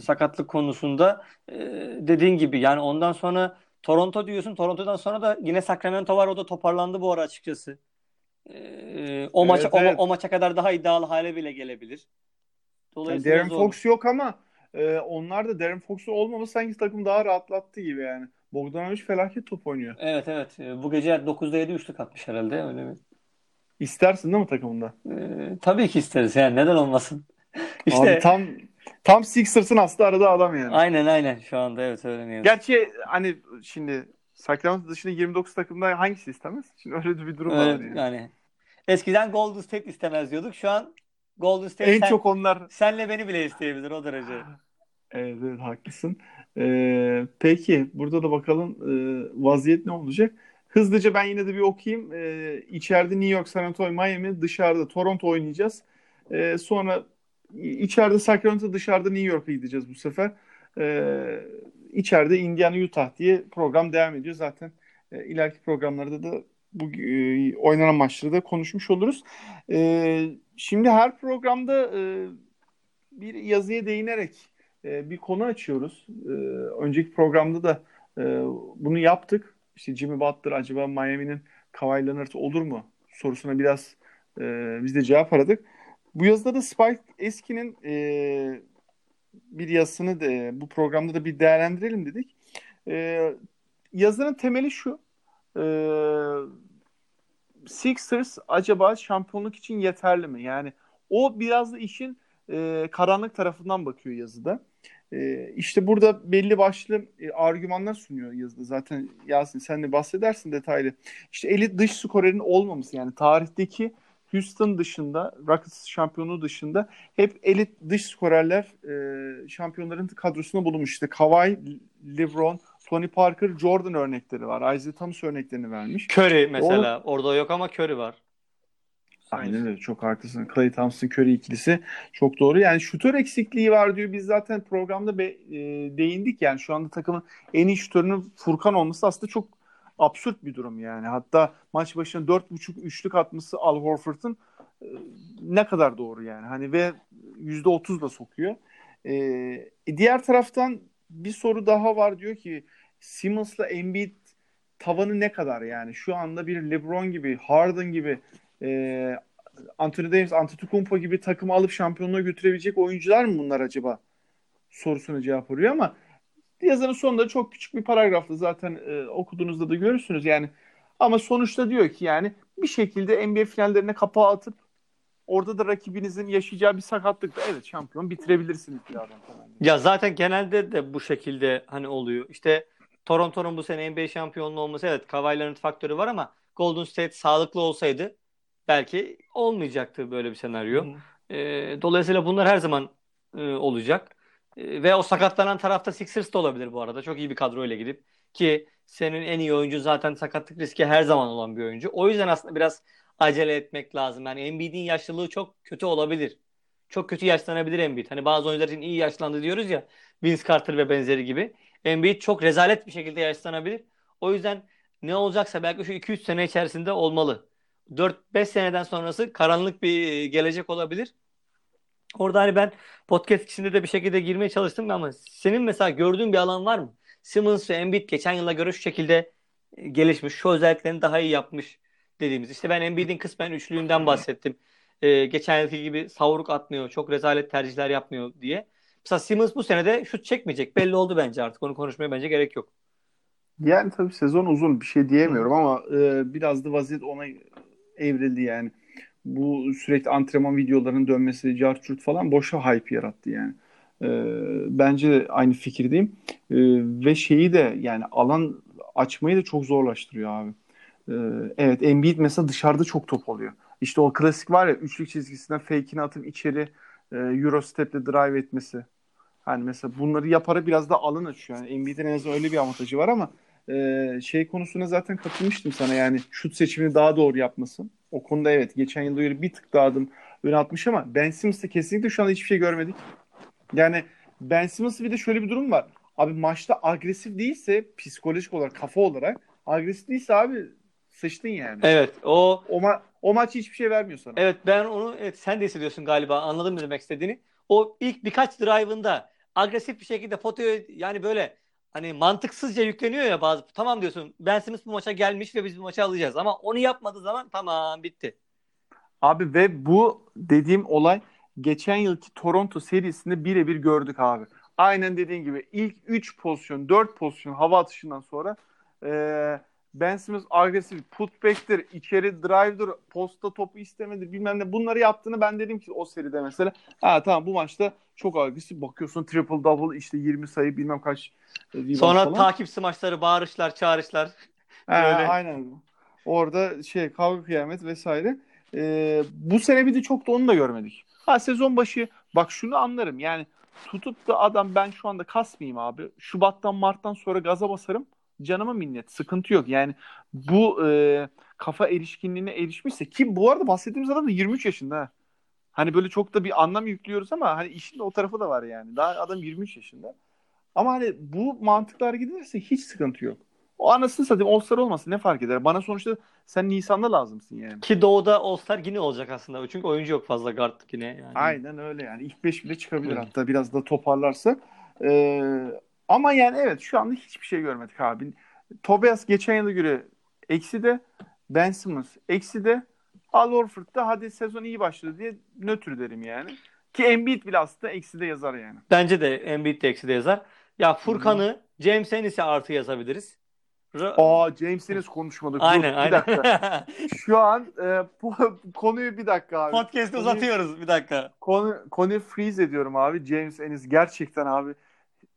Sakatlık konusunda. Ee, dediğin gibi yani ondan sonra Toronto diyorsun. Toronto'dan sonra da yine Sacramento var. O da toparlandı bu ara açıkçası. Ee, o evet, maça evet. O, o maça kadar daha iddialı hale bile gelebilir. Dolayısıyla yani Darren Fox yok ama e, onlar da Darren Fox'un olmaması sanki takım daha rahatlattı gibi yani. Bogdanovic felaket top oynuyor. Evet evet. E, bu gece 9'da 7 üçlük atmış herhalde öyle mi? İstersin değil mi takımında? Ee, tabii ki isteriz yani neden olmasın. işte Abi tam tam Sixers'ın aslında aradığı adam yani. Aynen aynen şu anda evet öyle Gerçi hani şimdi Sacramento dışında 29 takımda hangisi istemez? Şimdi öyle bir durum evet, var yani. yani. Eskiden Golden State istemez diyorduk. Şu an Golden State en sen, çok onlar. Senle beni bile isteyebilir o derece. Evet, evet haklısın. Ee, peki burada da bakalım e, vaziyet ne olacak? Hızlıca ben yine de bir okuyayım. Ee, içeride New York, San Antonio, Miami, dışarıda Toronto oynayacağız. Ee, sonra içeride Sacramento, dışarıda New York'a gideceğiz bu sefer. Ee, içeride Indiana, Utah diye program devam ediyor. Zaten e, ileriki programlarda da bu e, oynanan maçları da konuşmuş oluruz. E, şimdi her programda e, bir yazıya değinerek e, bir konu açıyoruz. E, önceki programda da e, bunu yaptık. İşte Jimmy Butler acaba Miami'nin Kawhi Leonard olur mu sorusuna biraz e, biz de cevap aradık. Bu yazıda da Spike Eski'nin e, bir yazısını da bu programda da bir değerlendirelim dedik. E, yazının temeli şu. E, Sixers acaba şampiyonluk için yeterli mi? Yani o biraz da işin e, karanlık tarafından bakıyor yazıda. E, işte burada belli başlı e, argümanlar sunuyor yazıda. Zaten Yasin sen de bahsedersin detaylı. İşte elit dış skorerin olmaması yani tarihteki Houston dışında, Rockets şampiyonu dışında hep elit dış skorerler e, şampiyonların kadrosuna bulunmuş. İşte Kawhi, LeBron, Tony Parker, Jordan örnekleri var. Isaiah Thomas örneklerini vermiş. Curry mesela. O... Orada yok ama Curry var. Aynen öyle. Çok haklısın. Clay Thompson Curry ikilisi çok doğru. Yani şutör eksikliği var diyor. Biz zaten programda be, e, değindik. Yani şu anda takımın en iyi şutörünün Furkan olması aslında çok absürt bir durum yani. Hatta maç başına 4.5 üçlük atması Al Horford'un e, ne kadar doğru yani. Hani ve %30 da sokuyor. E, diğer taraftan bir soru daha var diyor ki Simmons'la Embiid tavanı ne kadar yani? Şu anda bir LeBron gibi, Harden gibi e, Anthony Davis, Antetokounmpo gibi takımı alıp şampiyonluğa götürebilecek oyuncular mı bunlar acaba? Sorusuna cevap arıyor ama yazının sonunda çok küçük bir paragrafta zaten e, okuduğunuzda da görürsünüz yani. Ama sonuçta diyor ki yani bir şekilde NBA finallerine kapağı atıp orada da rakibinizin yaşayacağı bir sakatlıkla evet şampiyon bitirebilirsiniz diyor adam. Ya zaten genelde de bu şekilde hani oluyor. İşte Toronto'nun bu sene NBA şampiyonluğu olması evet Kawhi faktörü var ama Golden State sağlıklı olsaydı belki olmayacaktı böyle bir senaryo. E, dolayısıyla bunlar her zaman e, olacak. E, ve o sakatlanan tarafta Sixers de olabilir bu arada. Çok iyi bir kadroyla gidip ki senin en iyi oyuncu zaten sakatlık riski her zaman olan bir oyuncu. O yüzden aslında biraz acele etmek lazım. Yani Embiid'in yaşlılığı çok kötü olabilir. Çok kötü yaşlanabilir Embiid. Hani bazı oyuncular için iyi yaşlandı diyoruz ya. Vince Carter ve benzeri gibi. Embiid çok rezalet bir şekilde yaşlanabilir. O yüzden ne olacaksa belki şu 2-3 sene içerisinde olmalı. 4-5 seneden sonrası karanlık bir gelecek olabilir. Orada hani ben podcast içinde de bir şekilde girmeye çalıştım ama senin mesela gördüğün bir alan var mı? Simmons ve Embiid geçen yıla göre şu şekilde e, gelişmiş, şu özelliklerini daha iyi yapmış dediğimiz. İşte ben Embiid'in kısmen üçlüğünden bahsettim. Ee, geçen yılki gibi savruk atmıyor, çok rezalet tercihler yapmıyor diye. Mesela Simmons bu sene de şut çekmeyecek. Belli oldu bence artık. Onu konuşmaya bence gerek yok. Yani tabii sezon uzun bir şey diyemiyorum ama e, biraz da vaziyet ona evrildi yani. Bu sürekli antrenman videolarının dönmesi, carçurt falan boşa hype yarattı yani. E, bence aynı fikirdeyim. E, ve şeyi de yani alan açmayı da çok zorlaştırıyor abi. E, evet Embiid mesela dışarıda çok top oluyor. İşte o klasik var ya üçlük çizgisinden fake'ini atıp içeri e, Euro step'le drive etmesi. Hani mesela bunları yaparak biraz da alan açıyor. Yani Embiid'in en azından öyle bir avantajı var ama e, şey konusuna zaten katılmıştım sana yani şut seçimini daha doğru yapmasın. O konuda evet geçen yılda göre bir tık daha adım öne atmış ama Ben Simmons'ta kesinlikle şu anda hiçbir şey görmedik. Yani Ben Simmons'ta bir de şöyle bir durum var. Abi maçta agresif değilse psikolojik olarak kafa olarak agresif değilse abi sıçtın yani. Evet o o, ma- o maç hiçbir şey vermiyor sana. Evet ben onu evet sen de hissediyorsun galiba anladım ne demek istediğini. O ilk birkaç drive'ında agresif bir şekilde fotoyu yani böyle hani mantıksızca yükleniyor ya bazı. Tamam diyorsun Ben Simmons bu maça gelmiş ve biz bu maçı alacağız. Ama onu yapmadığı zaman tamam bitti. Abi ve bu dediğim olay geçen yılki Toronto serisinde birebir gördük abi. Aynen dediğin gibi ilk 3 pozisyon 4 pozisyon hava atışından sonra ee, Ben Simmons agresif putback'tir, içeri drive'dır, posta topu istemedir bilmem ne bunları yaptığını ben dedim ki o seride mesela ha tamam bu maçta çok agresif bakıyorsun triple double işte 20 sayı bilmem kaç e, Sonra falan. takip smaçları, bağırışlar, çağrışlar. He, aynen. Orada şey kavga kıyamet vesaire. Ee, bu sene bir de çok da onu da görmedik. Ha sezon başı bak şunu anlarım yani tutup da adam ben şu anda kasmayayım abi. Şubattan Mart'tan sonra gaza basarım canıma minnet. Sıkıntı yok. Yani bu e, kafa erişkinliğine erişmişse ki bu arada bahsettiğimiz adam da 23 yaşında. Hani böyle çok da bir anlam yüklüyoruz ama hani işin de o tarafı da var yani. Daha adam 23 yaşında. Ama hani bu mantıklar giderse hiç sıkıntı yok. O anasını satayım All-Star olmasın ne fark eder? Bana sonuçta sen Nisan'da lazımsın yani. Ki Doğu'da All-Star yine olacak aslında. Çünkü oyuncu yok fazla guard yine. Yani. Aynen öyle yani. İlk 5 bile çıkabilir evet. hatta biraz da toparlarsa. Ee, ama yani evet şu anda hiçbir şey görmedik abi. Tobias geçen yıla göre eksi de Ben Simmons eksi de Al Horford da hadi sezon iyi başladı diye nötr derim yani. Ki Embiid bile aslında eksi de yazar yani. Bence de Embiid de eksi de yazar. Ya Furkan'ı James Ennis'e artı yazabiliriz. R- Aa James Ennis konuşmadık. Aynen Dur, aynen. Bir dakika. Şu an e, bu, konuyu bir dakika abi. Podcast'ı uzatıyoruz bir dakika. Konu, konuyu freeze ediyorum abi. James Ennis gerçekten abi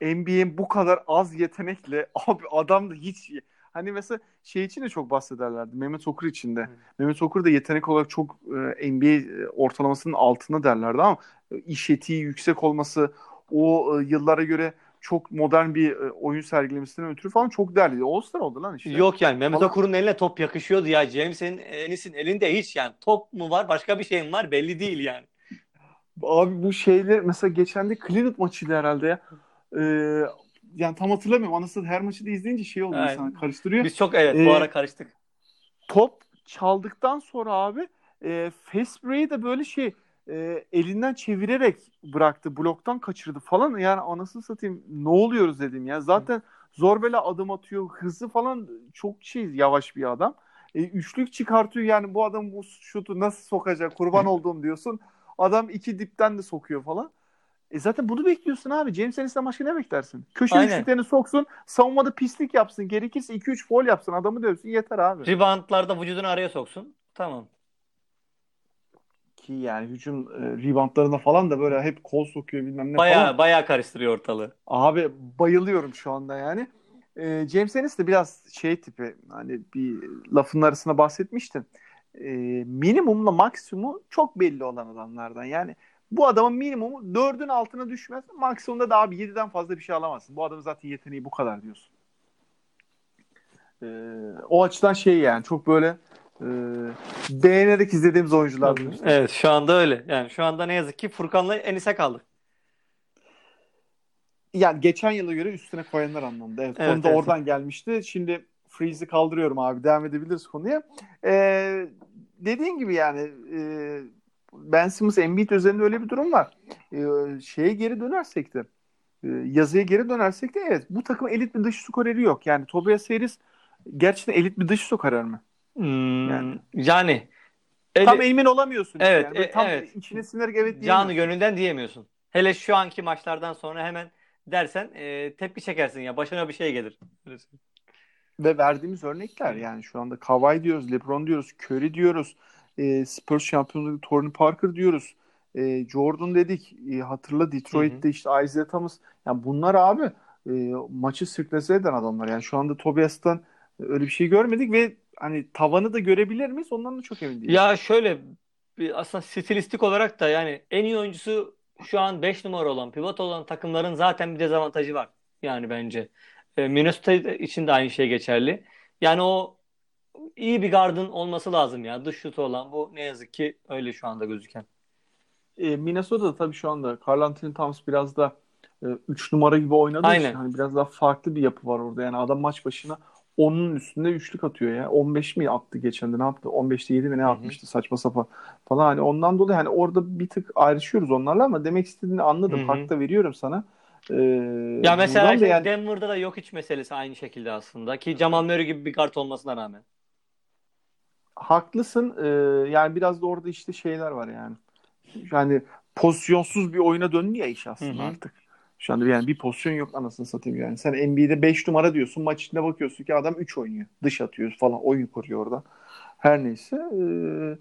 NBA'in bu kadar az yetenekle abi adam da hiç hani mesela şey için de çok bahsederlerdi. Mehmet Okur için de. Hmm. Mehmet Okur da yetenek olarak çok e, NBA ortalamasının altında derlerdi ama e, iş etiği yüksek olması o e, yıllara göre çok modern bir e, oyun sergilemesinden ötürü falan çok değerli. All-Star oldu lan işte. Yok yani Mehmet falan... Okur'un eline top yakışıyordu ya. James'in Enis'in elinde hiç yani top mu var başka bir şey mi var belli değil yani. Abi bu şeyler mesela geçen de Cleveland maçıydı herhalde ya. Ee, yani tam hatırlamıyorum. Anasını her maçı da izleyince şey oluyor evet. sana karıştırıyor. Biz çok evet ee, bu ara karıştık. Top çaldıktan sonra abi e, Fesbury'i de böyle şey e, elinden çevirerek bıraktı. Bloktan kaçırdı falan. Yani anasını satayım ne oluyoruz dedim ya. Zaten zor bela adım atıyor. Hızı falan çok şey yavaş bir adam. E, üçlük çıkartıyor yani bu adam bu şutu nasıl sokacak kurban olduğum diyorsun. Adam iki dipten de sokuyor falan. E zaten bunu bekliyorsun abi. James Ennis'ten başka ne beklersin? Köşe Aynen. üçlüklerini soksun. Savunmada pislik yapsın. Gerekirse 2-3 foul yapsın. Adamı dövsün. Yeter abi. Reboundlarda vücudunu araya soksun. Tamam. Ki yani hücum e, reboundlarına falan da böyle hep kol sokuyor bilmem ne baya, falan. Baya karıştırıyor ortalığı. Abi bayılıyorum şu anda yani. E, James Ennis de biraz şey tipi hani bir lafın arasında bahsetmiştim. E, minimumla maksimumu çok belli olan adamlardan. Yani bu adamın minimumu dördün altına düşmez. Maksimumda da abi 7'den fazla bir şey alamazsın. Bu adamın zaten yeteneği bu kadar diyorsun. Ee, o açıdan şey yani çok böyle e, beğenerek izlediğimiz oyuncular. Evet şu anda öyle. Yani şu anda ne yazık ki Furkan'la Enis'e kaldı. Yani geçen yıla göre üstüne koyanlar anlamında. Evet, evet konu da evet. oradan gelmişti. Şimdi Freeze'i kaldırıyorum abi. Devam edebiliriz konuya. Ee, dediğin gibi yani e, Ben Simmons Embiid üzerinde öyle bir durum var. Ee, şeye geri dönersek de e, yazıya geri dönersek de evet bu takım elit bir dış skoreri yok. Yani Tobias Harris gerçekten elit bir dış skorer mi? Hmm, yani, yani ele... tam emin olamıyorsun. Evet, yani. e, tam evet. içine sinerek evet Canı gönülden diyemiyorsun. Hele şu anki maçlardan sonra hemen dersen e, tepki çekersin ya başına bir şey gelir. Ve verdiğimiz örnekler yani şu anda Kawhi diyoruz, LeBron diyoruz, Curry diyoruz e, Spurs şampiyonluğu Tony Parker diyoruz. E, Jordan dedik. E, hatırla Detroit'te hı hı. işte Isaiah Thomas. Yani bunlar abi e, maçı sürklese eden adamlar. Yani şu anda Tobias'tan öyle bir şey görmedik ve hani tavanı da görebilir miyiz? Ondan da çok emin değilim. Ya şöyle aslında stilistik olarak da yani en iyi oyuncusu şu an 5 numara olan, pivot olan takımların zaten bir dezavantajı var. Yani bence. E, Minnesota için de aynı şey geçerli. Yani o iyi bir gardın olması lazım ya. Dış şutu olan bu ne yazık ki öyle şu anda gözüken. E, Minnesota'da tabii şu anda Carl Anthony Towns biraz da 3 e, numara gibi oynadığı Aynen. için hani biraz daha farklı bir yapı var orada. Yani adam maç başına onun üstünde üçlük atıyor ya. 15 mi attı geçen de ne yaptı? 15'te 7 mi ne atmıştı saçma sapan falan. Hani ondan dolayı hani orada bir tık ayrışıyoruz onlarla ama demek istediğini anladım. Hı-hı. Hak da veriyorum sana. Ee, ya mesela şey, yani... Denver'da da yok hiç meselesi aynı şekilde aslında. Ki Jamal Murray gibi bir kart olmasına rağmen haklısın. Ee, yani biraz da orada işte şeyler var yani. Yani pozisyonsuz bir oyuna döndü ya iş aslında Hı-hı. artık. Şu anda yani bir pozisyon yok anasını satayım yani. Sen NBA'de 5 numara diyorsun. Maç içinde bakıyorsun ki adam 3 oynuyor. Dış atıyor falan. Oyun kuruyor orada. Her neyse. Ee,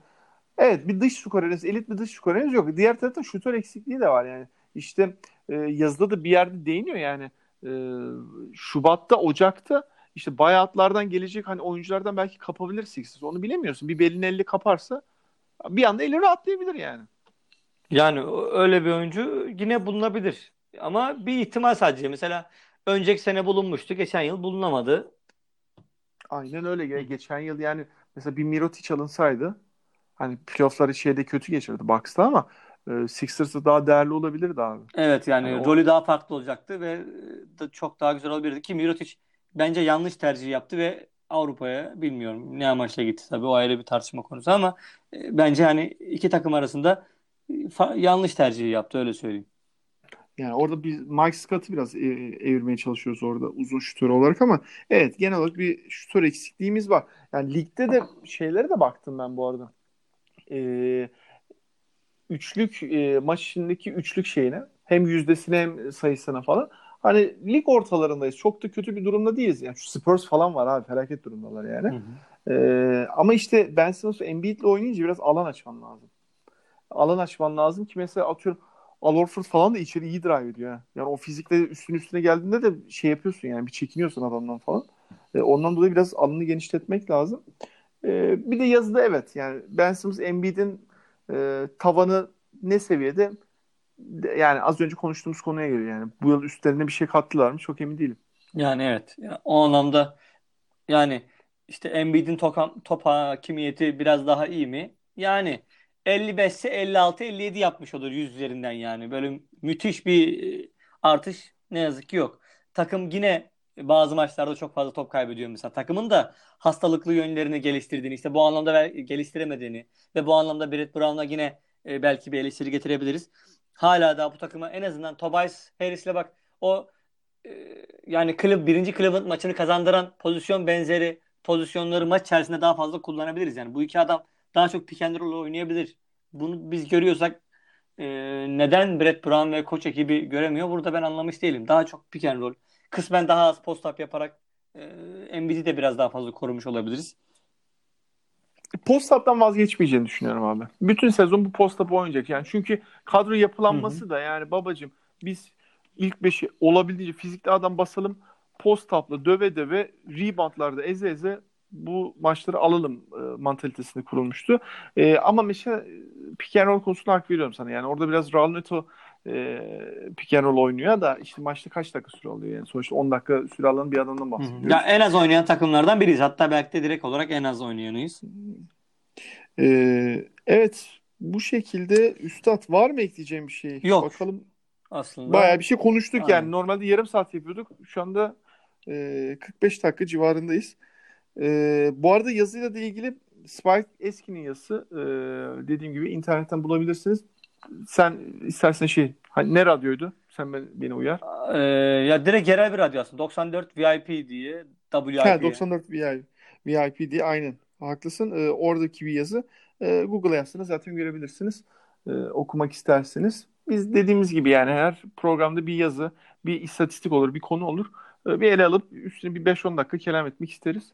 evet bir dış skoreniz, elit bir dış skoreniz yok. Diğer tarafta şutör eksikliği de var yani. İşte e, yazıda da bir yerde değiniyor yani. E, Şubat'ta, Ocak'ta işte bayatlardan gelecek hani oyunculardan belki kapabilir Sixers. Onu bilemiyorsun. Bir belin elli kaparsa bir anda eli rahatlayabilir yani. Yani öyle bir oyuncu yine bulunabilir. Ama bir ihtimal sadece. Mesela önceki sene bulunmuştu. Geçen yıl bulunamadı. Aynen öyle. Ge- geçen yıl yani mesela bir Mirotic alınsaydı hani playoff'ları şeyde kötü geçirdi Bucks'ta ama e, Sixers'da daha değerli olabilirdi abi. Evet yani, yani rolü o... daha farklı olacaktı ve e, çok daha güzel olabilirdi ki Mirotic bence yanlış tercih yaptı ve Avrupa'ya bilmiyorum ne amaçla gitti tabii o ayrı bir tartışma konusu ama e, bence hani iki takım arasında e, yanlış tercih yaptı öyle söyleyeyim. Yani orada biz Mike Scott'ı biraz e, evirmeye çalışıyoruz orada uzun şutör olarak ama evet genel olarak bir şutör eksikliğimiz var. Yani ligde de şeylere de baktım ben bu arada. e, üçlük e, maç içindeki üçlük şeyine hem yüzdesine hem sayısına falan hani lig ortalarındayız. Çok da kötü bir durumda değiliz. Yani şu Spurs falan var abi felaket durumdalar yani. Hı hı. Ee, ama işte Ben Simmons Embiid'le oynayınca biraz alan açman lazım. Alan açman lazım ki mesela atıyorum Al Horford falan da içeri iyi drive ediyor. Yani o fizikle üstün üstüne geldiğinde de şey yapıyorsun yani bir çekiniyorsun adamdan falan. Ee, ondan dolayı biraz alanı genişletmek lazım. Ee, bir de yazıda evet yani Ben Simmons Embiid'in e, tavanı ne seviyede yani az önce konuştuğumuz konuya geliyor yani. Bu yıl üstlerine bir şey kattılar mı çok emin değilim. Yani evet. O anlamda yani işte Embiid'in top, hakimiyeti biraz daha iyi mi? Yani 55 ise 56 57 yapmış olur 100 üzerinden yani. Böyle müthiş bir e, artış ne yazık ki yok. Takım yine bazı maçlarda çok fazla top kaybediyor mesela. Takımın da hastalıklı yönlerini geliştirdiğini, işte bu anlamda geliştiremediğini ve bu anlamda Brett Brown'a yine e, belki bir eleştiri getirebiliriz. Hala da bu takıma en azından Tobias Harris'le bak o e, yani Cleveland, birinci Cleveland maçını kazandıran pozisyon benzeri pozisyonları maç içerisinde daha fazla kullanabiliriz. Yani bu iki adam daha çok pick and roll oynayabilir. Bunu biz görüyorsak e, neden Brett Brown ve koç ekibi göremiyor? Burada ben anlamış değilim. Daha çok pick and roll. Kısmen daha az post up yaparak e, Embiid'i de biraz daha fazla korumuş olabiliriz. Post-up'tan vazgeçmeyeceğini düşünüyorum abi. Bütün sezon bu post-up oynayacak. Yani çünkü kadro yapılanması Hı-hı. da yani babacım biz ilk beşi olabildiğince fizikli adam basalım. Post-up'la döve döve reboundlarda eze eze bu maçları alalım e, mantalitesinde kurulmuştu. E, ama mesela pick and roll konusunda hak veriyorum sana. Yani orada biraz Raul Neto e, pick and roll oynuyor da işte maçta kaç dakika süre alıyor yani sonuçta 10 dakika süre alan bir adamdan bahsediyoruz. Ya en az oynayan takımlardan biriyiz. Hatta belki de direkt olarak en az oynayanıyız. Ee, evet bu şekilde Üstad var mı ekleyeceğim bir şey? Yok. Bakalım. Aslında. Bayağı bir şey konuştuk Aynen. yani. Normalde yarım saat yapıyorduk. Şu anda e, 45 dakika civarındayız. E, bu arada yazıyla da ilgili Spike Eski'nin yazısı e, dediğim gibi internetten bulabilirsiniz sen istersen şey hani ne radyoydu? Sen ben, beni uyar. Ee, ya direkt yerel bir radyo aslında. 94 VIP diye. WIP. Ha, 94 VIP, VIP diye aynen. Haklısın. Ee, oradaki bir yazı. Ee, Google'a yazsanız zaten görebilirsiniz. Ee, okumak isterseniz. Biz dediğimiz gibi yani her programda bir yazı, bir istatistik olur, bir konu olur. Ee, bir ele alıp üstüne bir 5-10 dakika kelam etmek isteriz.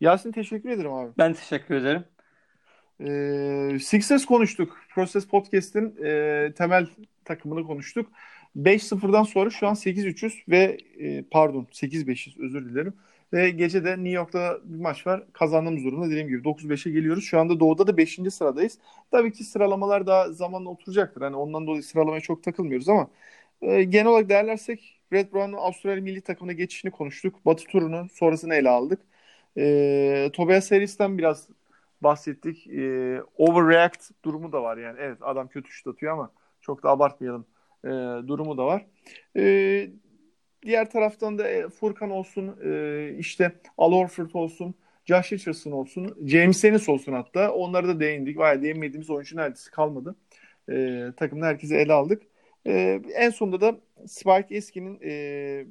Yasin teşekkür ederim abi. Ben teşekkür ederim. E, Sixers konuştuk. Process Podcast'in e, temel takımını konuştuk. 5-0'dan sonra şu an 8-3'üz ve e, pardon 8-5'iz özür dilerim. Ve gece de New York'ta bir maç var. Kazandığımız durumda dediğim gibi 9-5'e geliyoruz. Şu anda Doğu'da da 5. sıradayız. Tabii ki sıralamalar daha zamanla oturacaktır. Hani ondan dolayı sıralamaya çok takılmıyoruz ama e, genel olarak değerlersek Red Brown'un Avustralya milli takımına geçişini konuştuk. Batı turunu sonrasını ele aldık. E, Tobias Harris'ten biraz bahsettik. E, overreact durumu da var yani. Evet adam kötü şut atıyor ama çok da abartmayalım e, durumu da var. E, diğer taraftan da e, Furkan olsun, e, işte Al Horford olsun, Josh Richardson olsun, James Ennis olsun hatta. Onlara da değindik. Vay değinmediğimiz oyuncu neredeyse kalmadı. E, takımda herkese ele aldık. E, en sonunda da Spike Eski'nin e,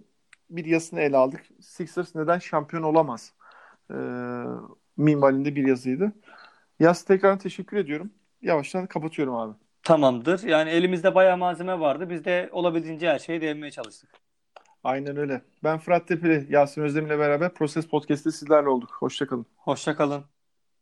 bir yazısını ele aldık. Sixers neden şampiyon olamaz? E, minvalinde bir yazıydı. Yaz tekrar teşekkür ediyorum. Yavaştan kapatıyorum abi. Tamamdır. Yani elimizde bayağı malzeme vardı. Biz de olabildiğince her şeyi değinmeye çalıştık. Aynen öyle. Ben Fırat Tepeli, Yasin Özdemir ile beraber Proses Podcast'te sizlerle olduk. Hoşçakalın. Hoşçakalın.